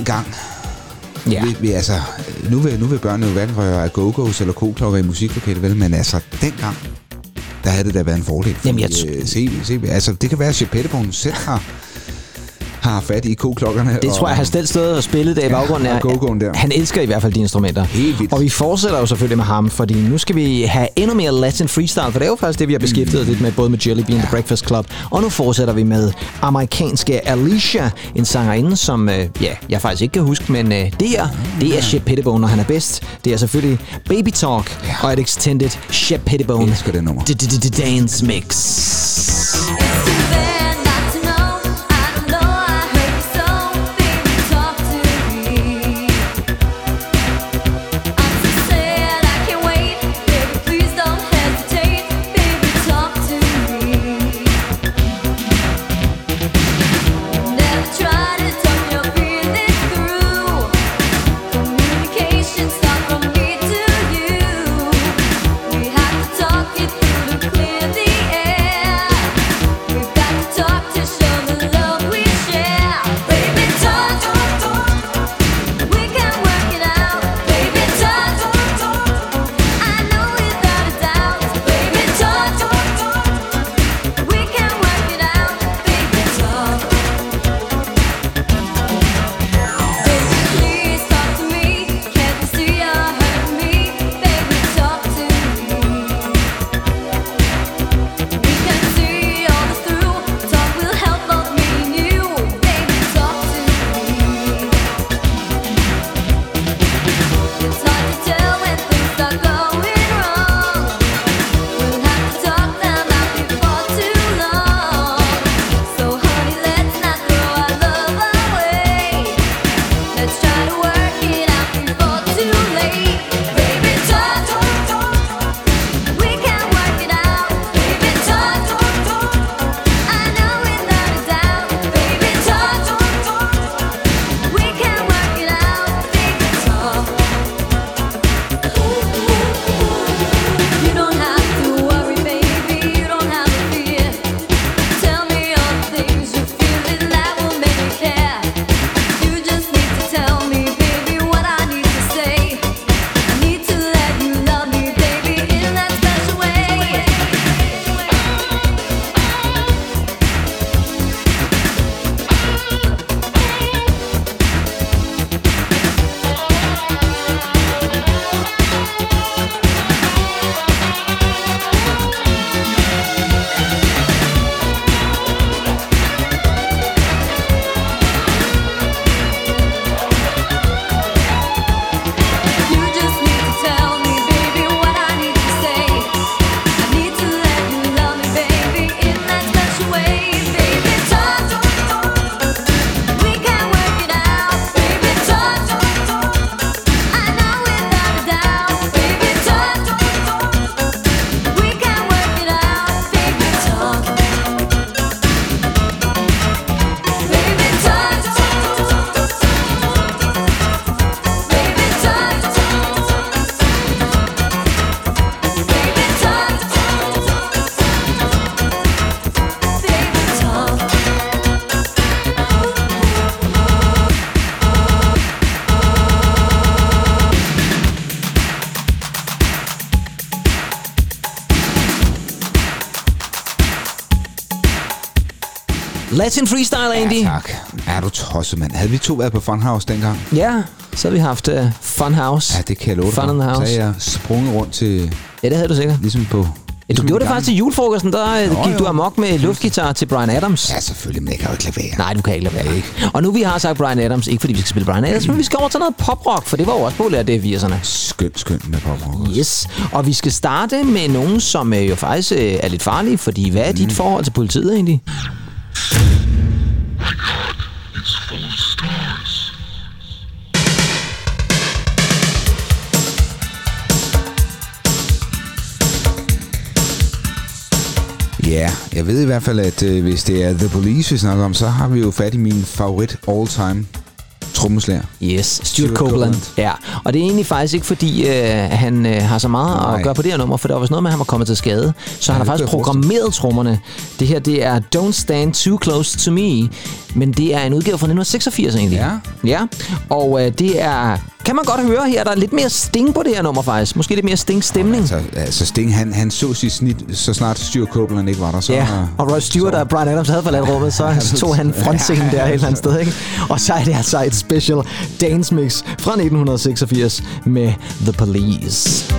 Dengang. Ja. Vi, vi, altså, nu vil, nu vil børnene jo hverken røre af go-go's eller koklokker i musiklokalet, vel? Men altså, dengang, der havde det da været en fordel. Jamen, jeg Fordi, øh, se, se, altså, det kan være, at Pettibone selv har, har fat i koklokkerne. Det tror jeg, han selv stået og spillet der i Ja, baggrunden. og er- go-go'en der. Han elsker i hvert fald de instrumenter. Helt vildt. Og vi fortsætter jo selvfølgelig med ham, fordi nu skal vi have endnu mere Latin freestyle, for det er jo faktisk det, vi har beskæftiget os lidt med, både med Jelly Bean, The Breakfast Club, og nu fortsætter vi med amerikanske Alicia, en sangerinde, som øh, ja, jeg faktisk ikke kan huske, men øh, det her, det er Shep Pettibone, når han er bedst. Det er selvfølgelig Baby Talk og et extended Shep Pettibone Elsker det nummer. dance mix. It's Latin freestyle, Andy. Ja, tak. Er du tosset, mand. Havde vi to været på Funhouse dengang? Ja, så har vi haft uh, Fun House. Ja, det kan jeg love dig Fun for. in the Så house. er jeg sprunget rundt til, Ja, det havde du sikkert. ligesom på... Ja, du ligesom gjorde det faktisk til julefrokosten, der øh, Nå, gik du jo. amok med luftgitar til Brian Adams. Ja, selvfølgelig, men jeg kan jo ikke lade være. Nej, du kan ikke lade være. Og nu vi har sagt Brian Adams, ikke fordi vi skal spille Brian Adams, men vi skal over til noget poprock, for det var jo også populært det i 80'erne. Skønt, skønt med pop Yes, og vi skal starte med nogen, som øh, jo faktisk er lidt farlige, fordi hvad er dit forhold til politiet egentlig? Ja, jeg ved i hvert fald, at øh, hvis det er The Police, vi snakker om, så har vi jo fat i min favorit all-time trommeslager. Yes, Stuart, Stuart Copeland. Copeland. Ja, og det er egentlig faktisk ikke fordi, øh, han øh, har så meget Nej. At gøre på det her nummer, for der var noget med, at han var kommet til skade. Så ja, han har faktisk programmeret trommerne. Det her, det er Don't Stand Too Close To Me, men det er en udgave fra 1986 egentlig. Ja. Ja, og øh, det er, kan man godt høre her, der er lidt mere sting på det her nummer faktisk. Måske lidt mere sting-stemning. Så altså Sting, han, han så sit snit, så snart Stuart Copeland ikke var der. Så, Ja, og Roy Stewart og Brian Adams havde forladt rummet, så, (laughs) så tog han (laughs) frontscenen der et eller andet sted. Ikke? Og så er det altså et special dance mix fra 1986 med The Police.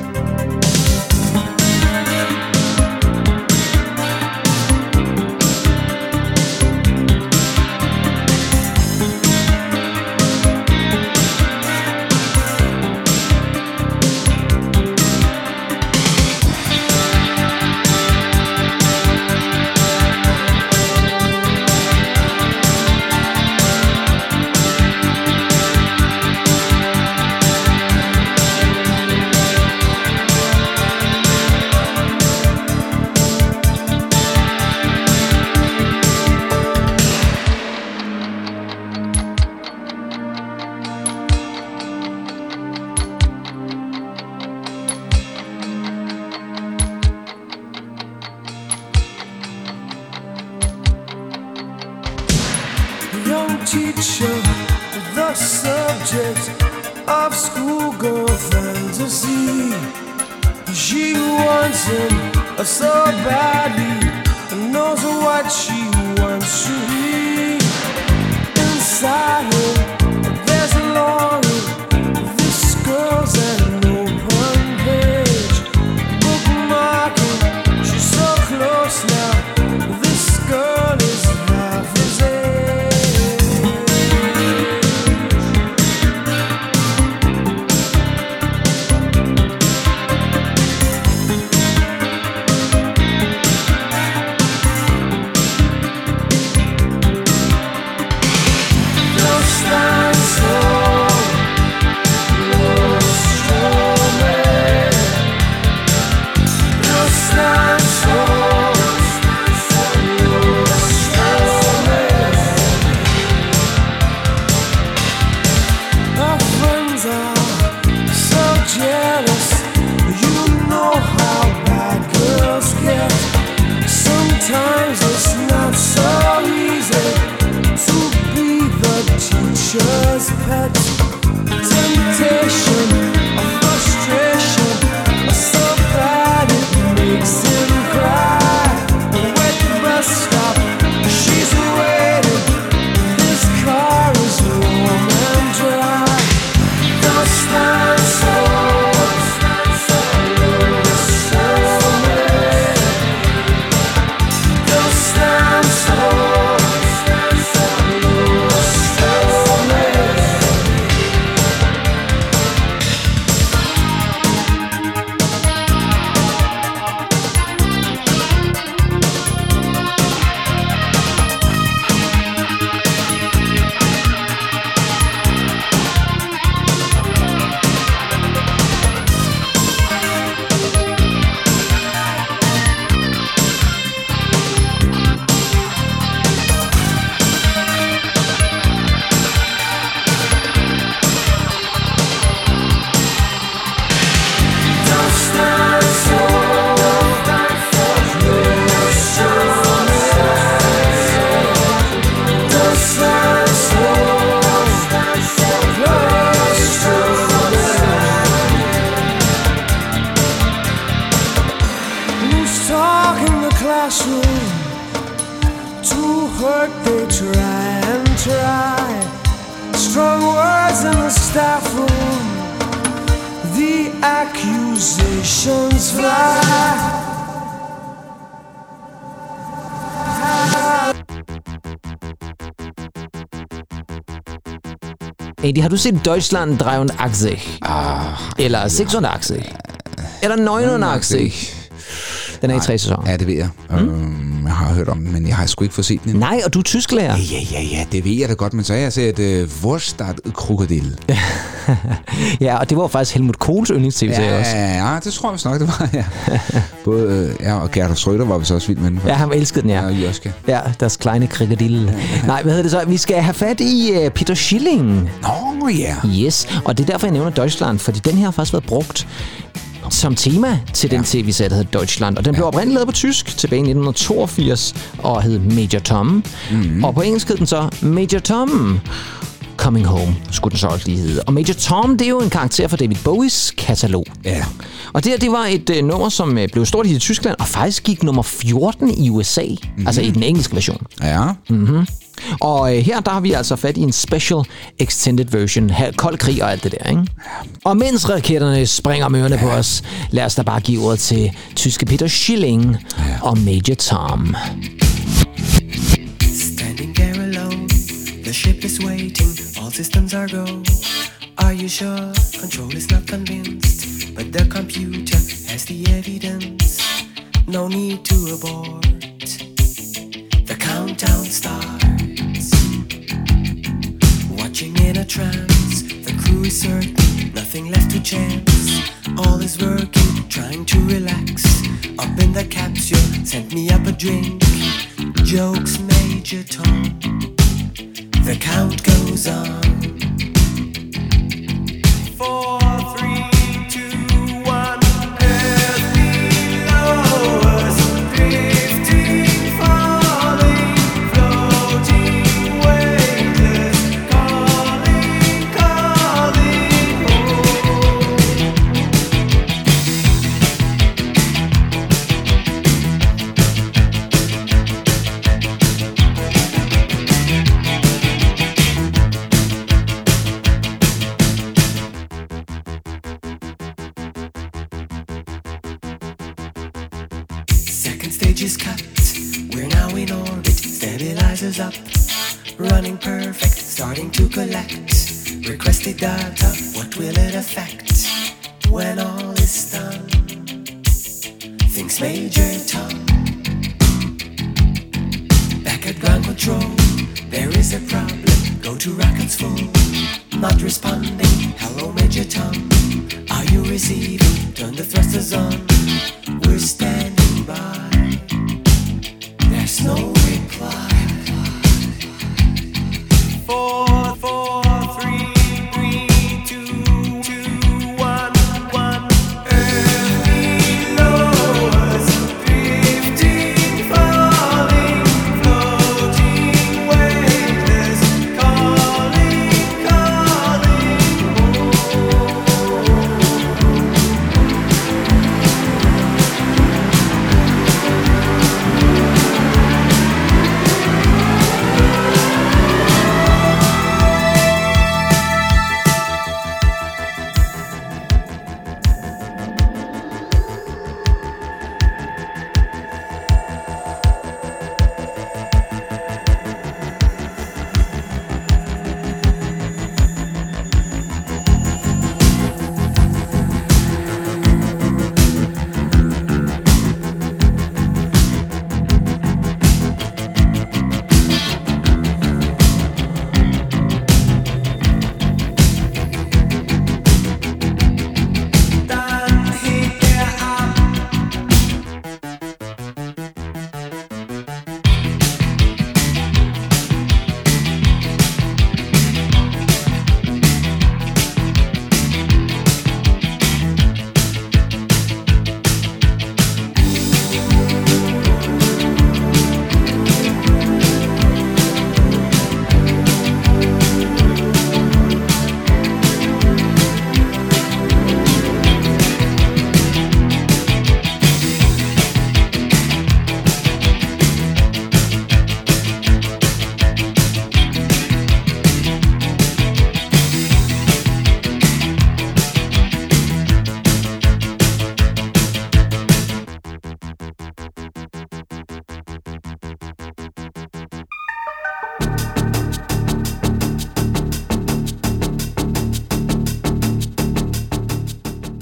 Eddie, har du set Deutschland 83? Ah, Eller 86? Eller 89? Den er i tre sæsoner. ja, det ved jeg. Mm. Øhm, jeg har hørt om den, men jeg har sgu ikke fået set den endnu. Nej, og du er tysklærer. Ja, ja, ja, det ved jeg da godt, men så har jeg set uh, Vorstadt Krokodil. (laughs) Ja, og det var faktisk Helmut Kohls yndlings-tv-serie Ja, også. ja, det tror jeg vist nok, det var, ja. (laughs) Både, øh, ja, og Gerda Schröder var vi så også vild med den. Ja, han elskede den, ja. og Jørske. Ja, deres kleine krigadille. Nej, hvad hedder det så? Vi skal have fat i uh, Peter Schilling. Nå, ja. Yes, og det er derfor, jeg nævner Deutschland, fordi den her har faktisk været brugt som tema til den Ja. tv-serie, der hedder Deutschland. Og den blev oprindeligt lavet på tysk tilbage i 1982 og hed Major Tom. Mm-hmm. Og på engelsk hed den så Major Tom. Coming Home, skulle den så også lige hedde. Og Major Tom, det er jo en karakter fra David Bowies katalog. Ja. Og det her, det var et øh, nummer, som øh, blev stort i Tyskland, og faktisk gik nummer 14 i USA. Mm-hmm. Altså i den engelske version. Ja. Og øh, her der har vi altså fat i en special extended version. Her, kold krig og alt det der, ikke? Og mens raketterne springer om ørerne på os, lad os da bare give ordet til tyske Peter Schilling og Major Tom. Standing there alone, the ship is waiting, all systems are go. Are you sure? Control is not convinced, but the computer has the evidence. No need to abort. Countdown starts. Watching in a trance, the crew is certain, nothing left to chance. All is working, trying to relax. Up in the capsule, sent me up a drink. Jokes, Major Tom. The count goes on. Four, data. What will it affect when all is done? Thinks Major Tom. Back at ground control. There is a problem. Go to rockets full. Not responding. Hello, Major Tom. Are you receiving? Turn the thrusters on.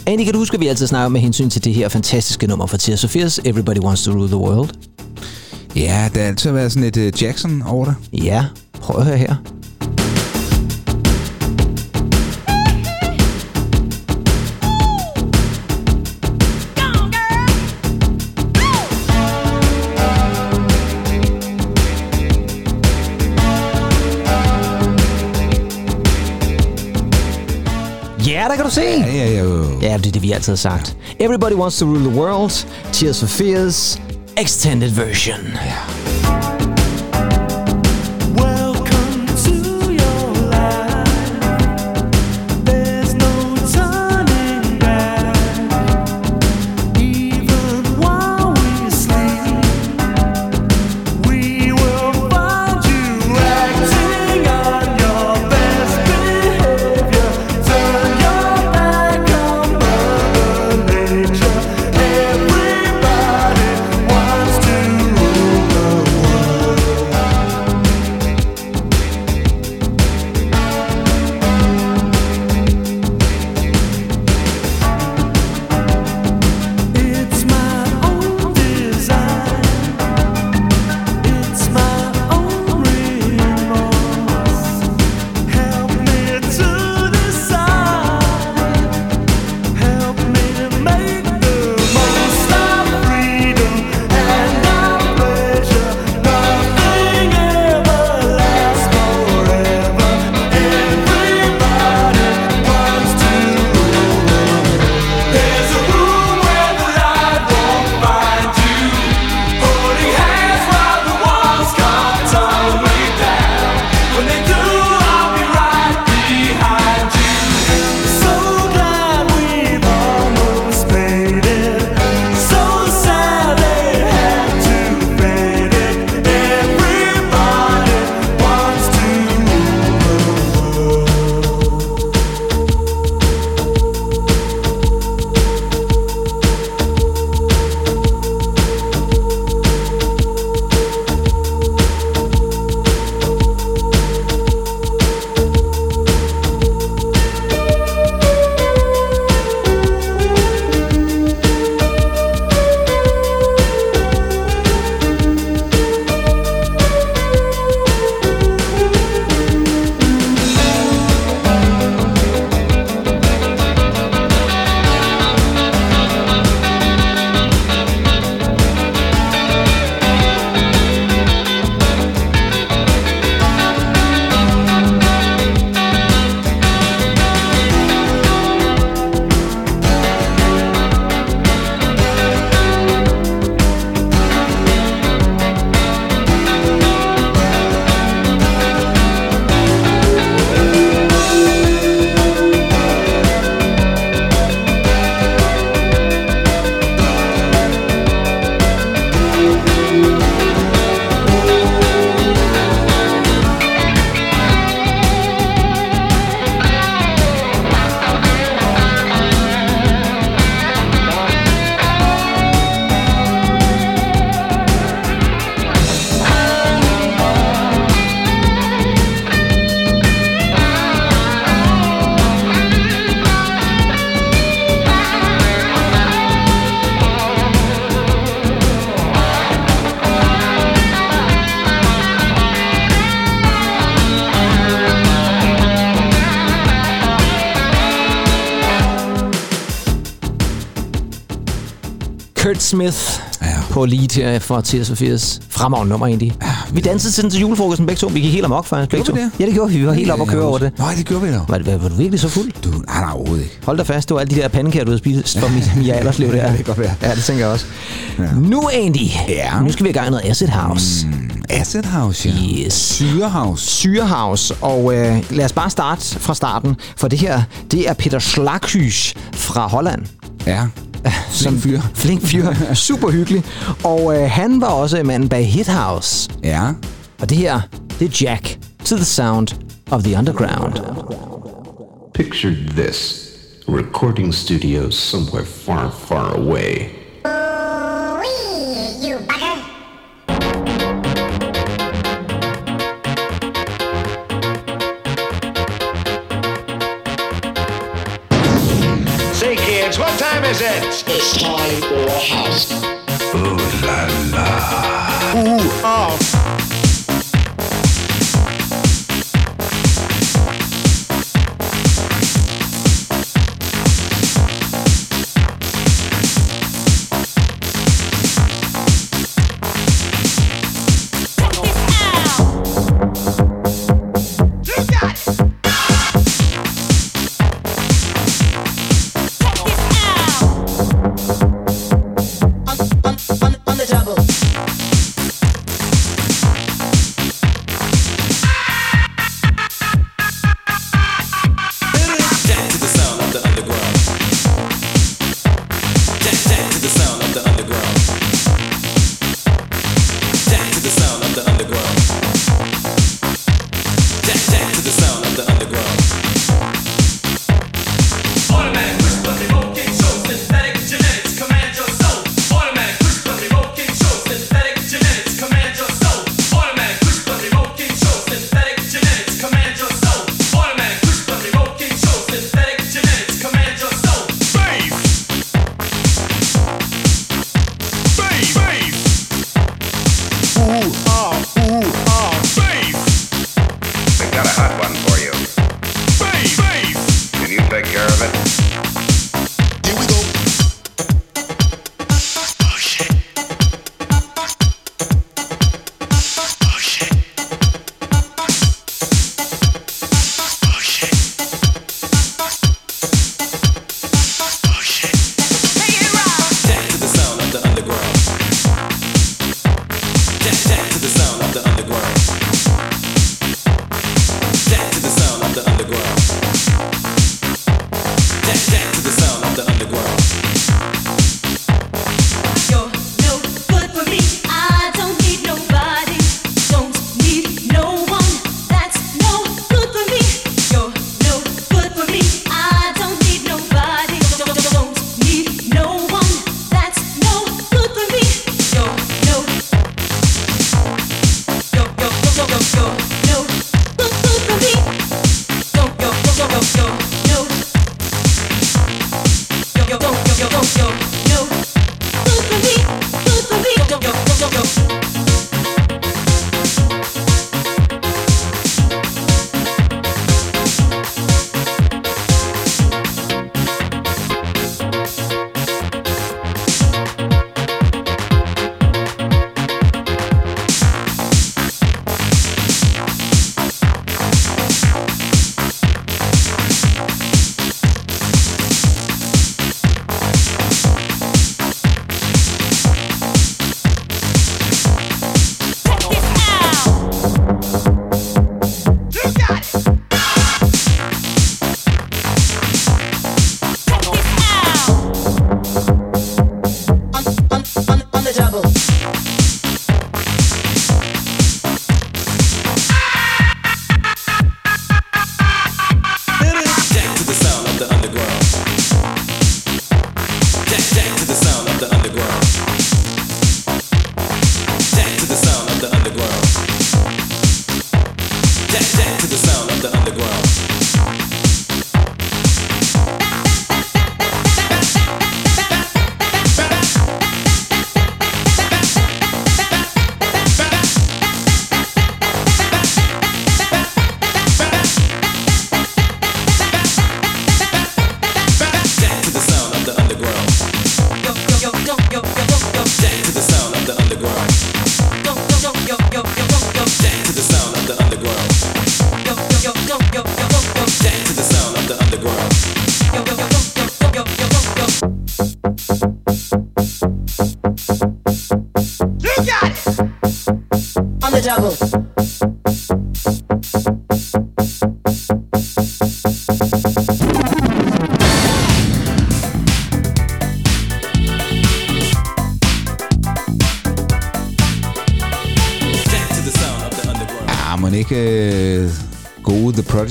Andy, kan du huske, at vi altid snakker med hensyn til det her fantastiske nummer fra Tears for Fears, Everybody Wants to Rule the World? Ja, der har altid været sådan et uh, Jackson over det. Ja, prøv at høre her. Du se. Ja, ja, ja. Ja, det er det, vi altid har sagt. Everybody Wants to Rule the World, Tears for Fears, Extended Version. Smith Ja. på lead fra Tears for Fears. Fremragende nummer egentlig. vi dansede til den til julefrokosten begge to. Vi gik helt amok faktisk. Begge to. det? Ja, det gjorde vi. Vi var helt op og køre over det. Nej, det gjorde vi da. Var, var, var du virkelig så fuld? Du, nej, nej, overhovedet ikke. Hold da fast, det var alle de der pandekager, du havde spist for mit, Mia Allerslev der. Ja, det kan godt være. Ja, det tænker jeg også. Ja. Nu, Andy. Ja. Nu skal vi i gang med noget Acid House. Mm. Acid House, ja. Yes. Syrehouse. Syrehouse. Og øh, lad os bare starte fra starten, for det her, det er Peter Schlaghys fra Holland. Ja. Som fyr. Flink fyr. (laughs) Super hyggelig. Og øh, han var også manden bag Hit House. Ja. Og det her, det er Jack to the sound of the underground. Picture this a recording studio somewhere far, far away.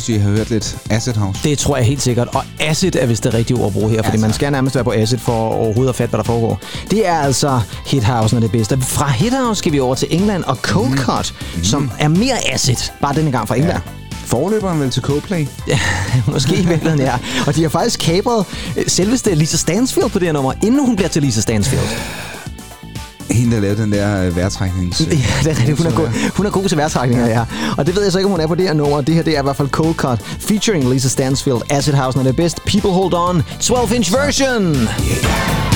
I har hørt lidt Acid House. Det tror jeg helt sikkert. Og acid er vist det rigtige ord at bruge her, fordi altså. man skal nærmest være på acid for overhovedet at fatte, hvad der foregår. Det er altså Hit House, når det bedste. Fra Hit House skal vi over til England og Cold mm. Cut, mm. som er mere acid, bare denne gang fra England. Ja forløberen vel til Coldplay? Ja, (laughs) måske i virkeligheden, ja. Og de har faktisk kapret øh, selveste Lisa Stansfield på det her nummer, inden hun bliver til Lisa Stansfield hende, der lavede den der øh. Ja, det er. Øh, hun er, god, hun er god til vejrtrækninger, ja. Og det ved jeg så ikke, om hun er på det her nummer. Det her det er i hvert fald Cold Cut, featuring Lisa Stansfield, Acid House, når det er bedst. People Hold On, 12-inch version! Yeah.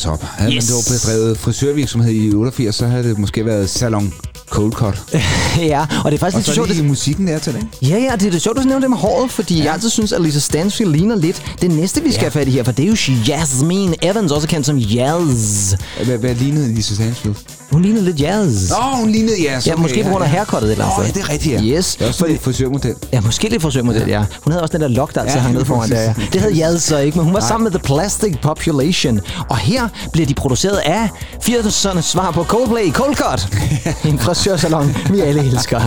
60 op. Havde yes. man dog bedrevet frisørvirksomhed i 88, så havde det måske været salon Cold Cut. (laughs) ja, og det er faktisk og lidt så sjovt. Det... musikken er til det. Ja, ja, det er det sjovt, du nævner det med håret, fordi ja. jeg altid synes, at Lisa Stansfield ligner lidt. Det næste, vi skal have fat i her, for det er jo Jasmine Evans, også kendt som Jazz. Hvad, hvad lignede Lisa Stansfield? Hun lignede lidt Yaz. Nå, hun lignede Yaz. Ja, okay, måske på grund af ja. haircuttet et eller andet ja, det er rigtigt, ja. Yes. Det er også lidt frisørmodel. Ja, måske lidt forsøgmodel, ja. Hun havde også den der lok, der altid Ja, hang ned foran der, ja. Det havde Yaz så ikke, men hun var Nej. sammen med The Plastic Population. Og her bliver de produceret af 80'ernes svar på Coldplay, Cold Cut. (laughs) en frisørsalon, vi alle elsker.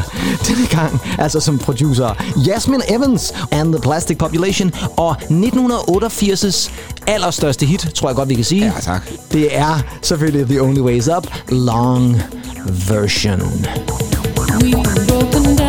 Denne gang, altså som producer, Jasmine Evans and The Plastic Population. Og 1988's allerstørste hit, tror jeg godt, vi kan sige. Ja, tak. Det er selvfølgelig The Only Ways Up, long version. We've broken down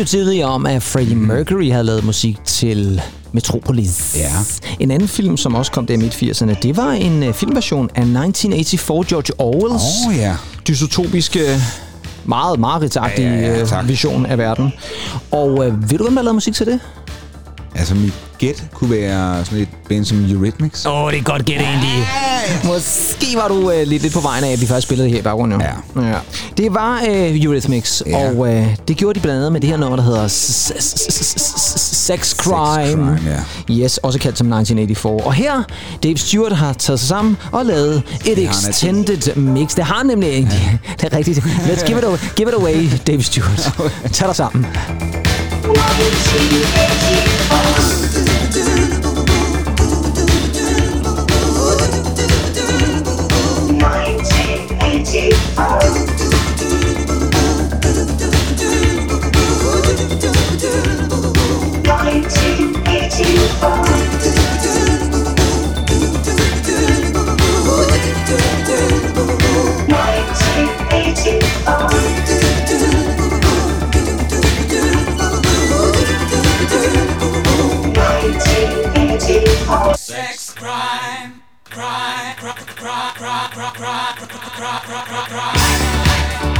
jo tidligere om, at Freddie Mercury havde lavet musik til Metropolis. Ja. En anden film, som også kom der i midt-80'erne, det var en uh, filmversion af 1984 George Orwells Åh, ja. dystopiske, meget mareridtsagtige Ja, ja, ja, øh, tak. vision af verden. Og uh, ved du, hvem der lavede musik til det? Altså, mit gæt kunne være sådan et band som Eurythmics. Åh, oh, det er godt gæt, Andy. Måske var du uh, lidt, lidt på vejen af, at vi først spillede det her i baggrunden. Ja. ja. Det var uh, Eurythmics, Ja. og uh, det gjorde de blandt andet med det her nummer, der hedder Sex Crime. Ja. Yes, også kaldt som 1984. Og her, Dave Stewart har taget sig sammen og lavet et Det extended mix. Det har han nemlig ikke. (laughs) Det er rigtigt. Let's give it, away, give it away, Dave Stewart. (laughs) Tag dig sammen. Oh. cry, cry, cry, cry, cry, cry, cry, cry.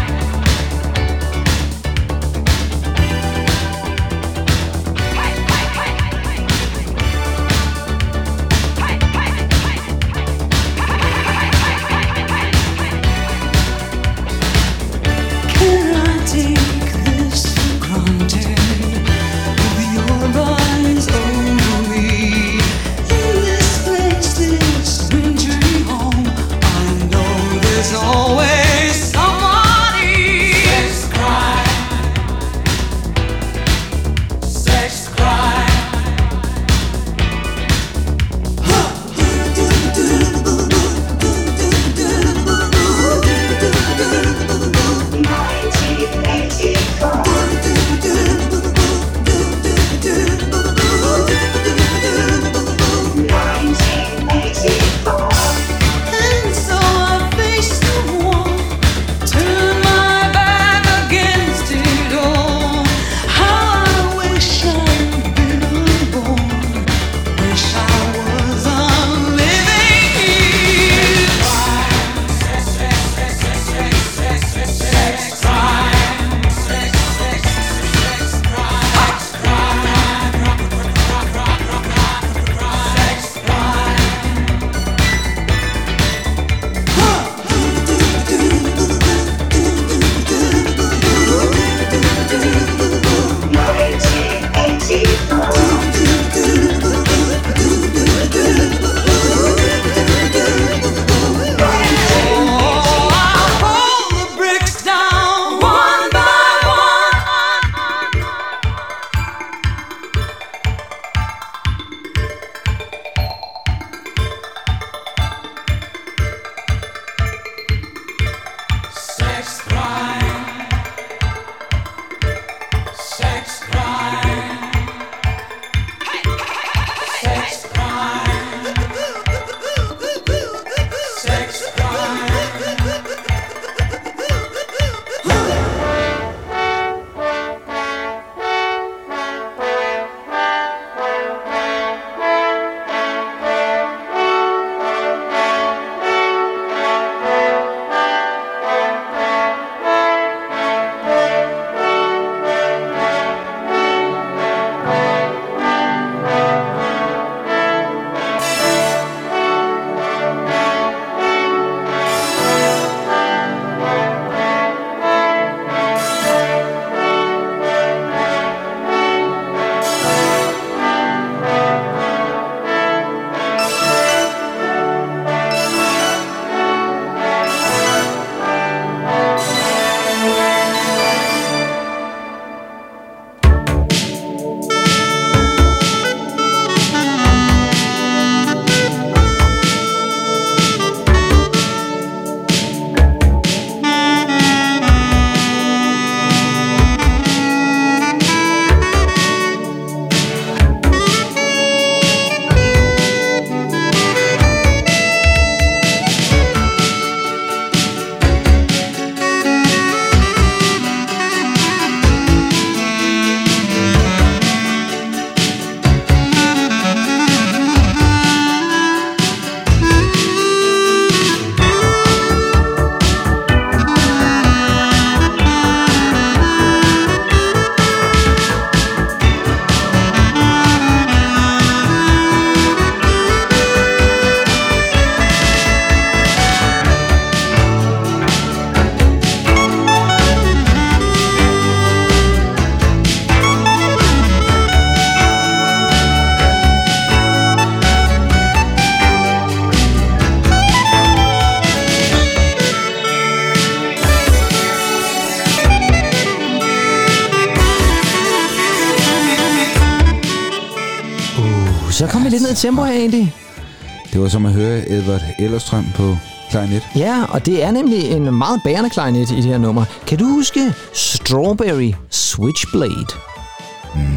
Og det er nemlig en meget bærende klarinet i det her nummer. Kan du huske Strawberry Switchblade?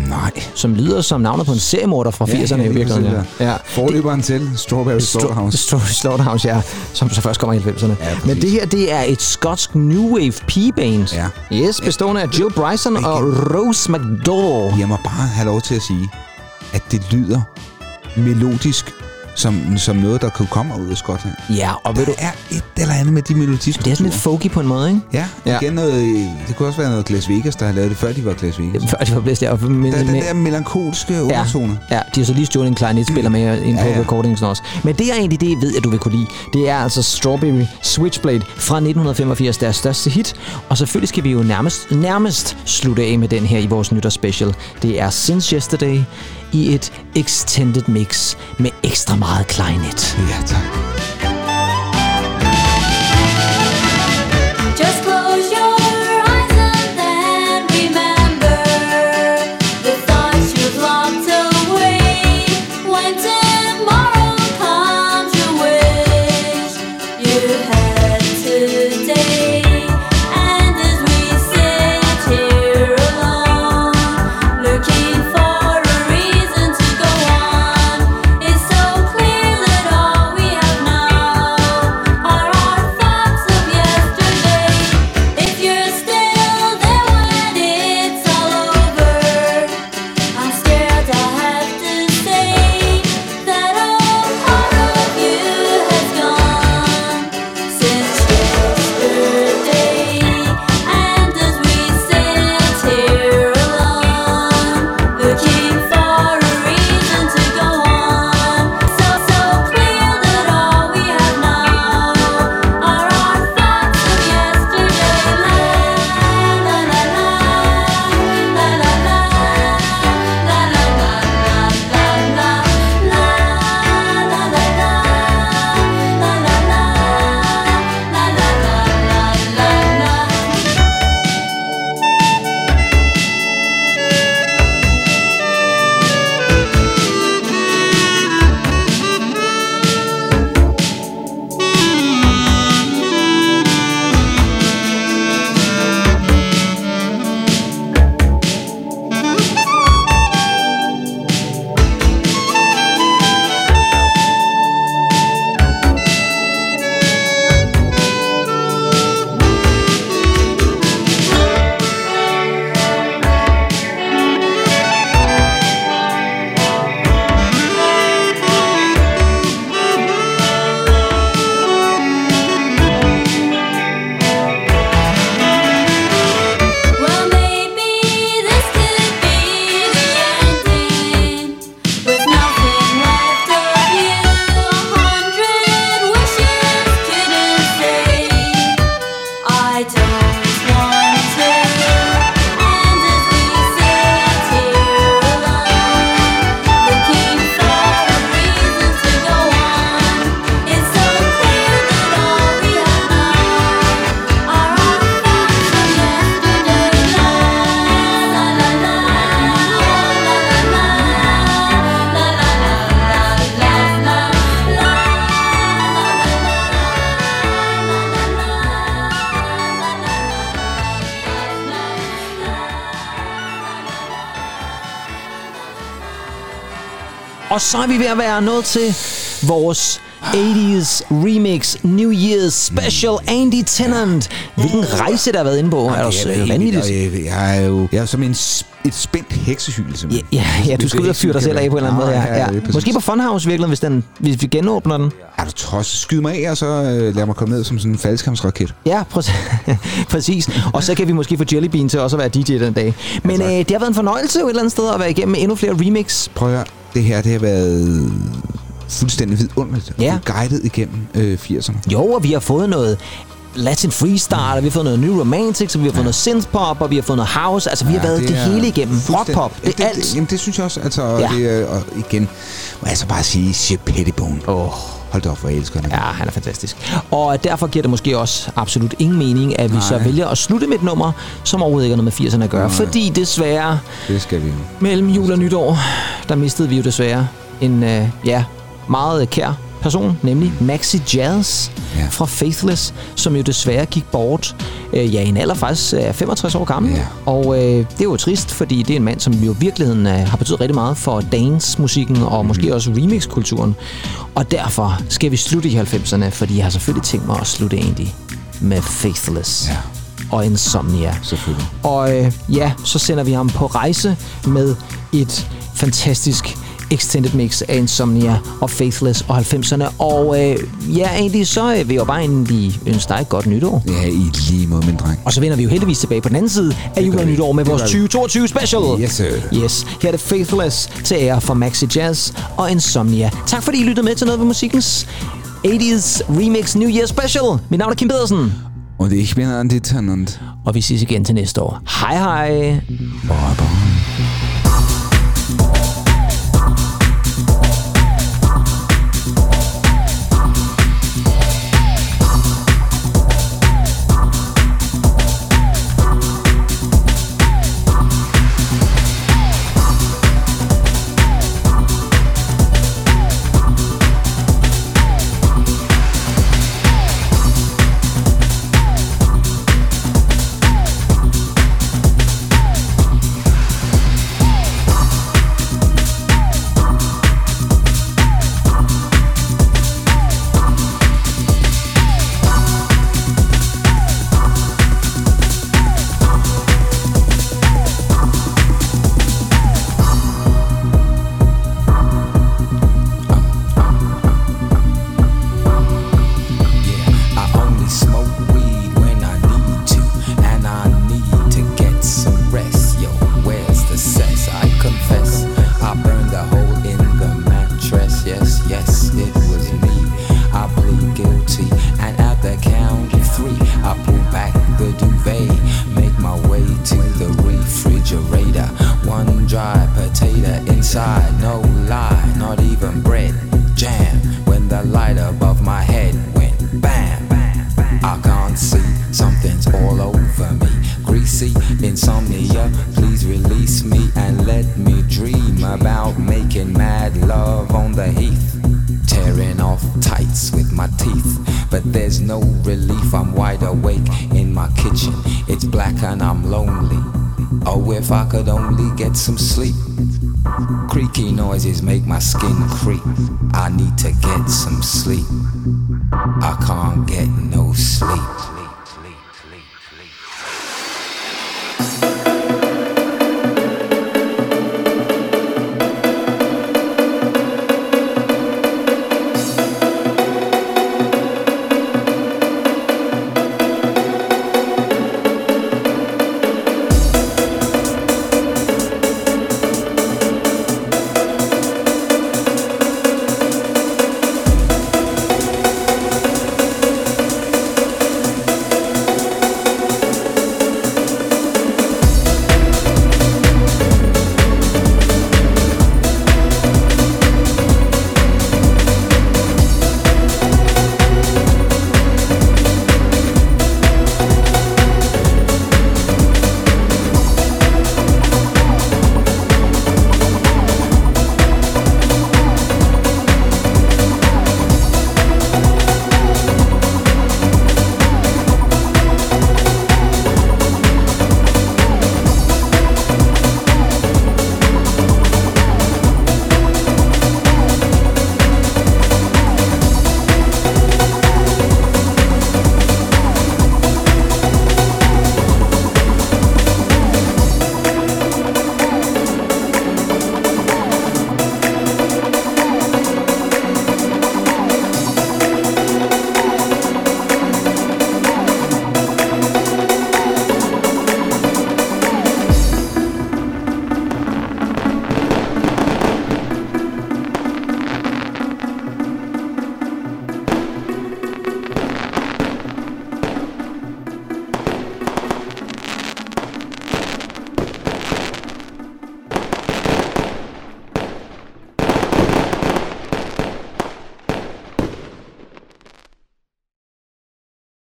Nej. Som lyder som navnet på en seriemorder fra 80'erne i virkeligheden. Ja. ja. Forløberen til Strawberry Slaughterhouse. Strawberry Slaughterhouse, ja. Som så først kommer i 90'erne. Ja, Men det her, det er et skotsk new wave p-band. Ja. Yes, bestående af Jill Bryson og Rose McDowell. Jeg må bare have lov til at sige, at det lyder melodisk som, som noget, der kunne komme ud af Skotland. Ja, og ved der du... er et eller andet med de melodiske Det er sådan lidt folky på en måde, ikke? Ja, Ja. igen noget, det kunne også være noget Glas Vegas, der har lavet det, før de var Glas Vegas. Før de var blæst, ja. Og med, Der er den der melankolske undertone. Ja, de har så lige stjålet en klarinetspiller med ind på Ja, ja. recordingsen også. Men det er egentlig det, jeg ved, at du vil kunne lide. Det er altså Strawberry Switchblade fra 1985, deres største hit. Og selvfølgelig skal vi jo nærmest, nærmest slutte af med den her i vores nytårsspecial. Det er Since Yesterday i et extended mix med ekstra meget klarinet. Ja, tak. Så er vi ved at være nået til vores 80's remix New Year's Special Andy Tennant. Hvilken rejse der har været inde på. Er det er vanvittigt? vildt, og Jeg, jeg er jo jeg er som en, et spændt heksehyl, simpelthen. Ja, ja, du skal ud og fyre dig selv af på en eller anden måde. Ja, ja. Måske på Funhouse virkelig, hvis, den, hvis vi genåbner den. Er du trods? Skyd mig af, og så øh, lad mig komme ned som sådan en faldskærmsraket. Ja, præcis. (laughs) præcis. Og så kan vi måske få Jelly Bean til også at være DJ den dag. Men øh, det har været en fornøjelse jo et eller andet sted at være igennem med endnu flere remix. Prøv at det her det har været fuldstændig vidunderligt. Ja. Og guidet igennem øh, 80'erne. Jo, og vi har fået noget Latin freestyle, og vi har fået noget New Romantics, og vi har fået noget synthpop, og vi har fået noget house. Altså, vi har været det, er hele igennem. fuldstændig- Rockpop, det det, alt. Det, jamen, det synes jeg også. Altså, Ja. ja. det, og igen, må jeg så bare sige, Shep Pettibone. Åh. Hold da op, hvor jeg elsker han. Ja, han er fantastisk. Og derfor giver det måske også absolut ingen mening, at vi så Nej. vælger at slutte med et nummer, som overhovedet ikke har noget med 80'erne at gøre. Nej. Fordi desværre, Det skal vi mellem jul og nytår, der mistede vi jo desværre en øh, ja, meget kær person, nemlig Maxi Jazz ja. fra Faithless, som jo desværre gik bort øh, ja, i en alder faktisk er 65 år gammel. Ja. Og øh, det er jo trist, fordi det er en mand, som jo i virkeligheden øh, har betydet rigtig meget for dance-musikken og måske også remix-kulturen. Og derfor skal vi slutte i 90'erne, fordi jeg har selvfølgelig tænkt mig at slutte egentlig med Faithless. Ja. Og Insomnia. Selvfølgelig. Og øh, ja, så sender vi ham på rejse med et fantastisk extended mix af Insomnia og Faithless og 90'erne. Og øh, ja, egentlig så øh, vil jeg bare egentlig ønske dig et godt nytår. Ja, i lige måde, min dreng. Og så vender vi jo heldigvis tilbage på den anden side af jul og nytår med Det vores gør vi. 2022 special. Yes, sir. Yes, her er det Faithless til ære for Maxi Jazz og Insomnia. Tak fordi I lyttede med til noget ved musikkens 80's Remix New Year Special. Mit navn er Kim Pedersen. Und ich bin Andi Tennant. Og vi ses igen til næste år. Hej hej. Bye, bye.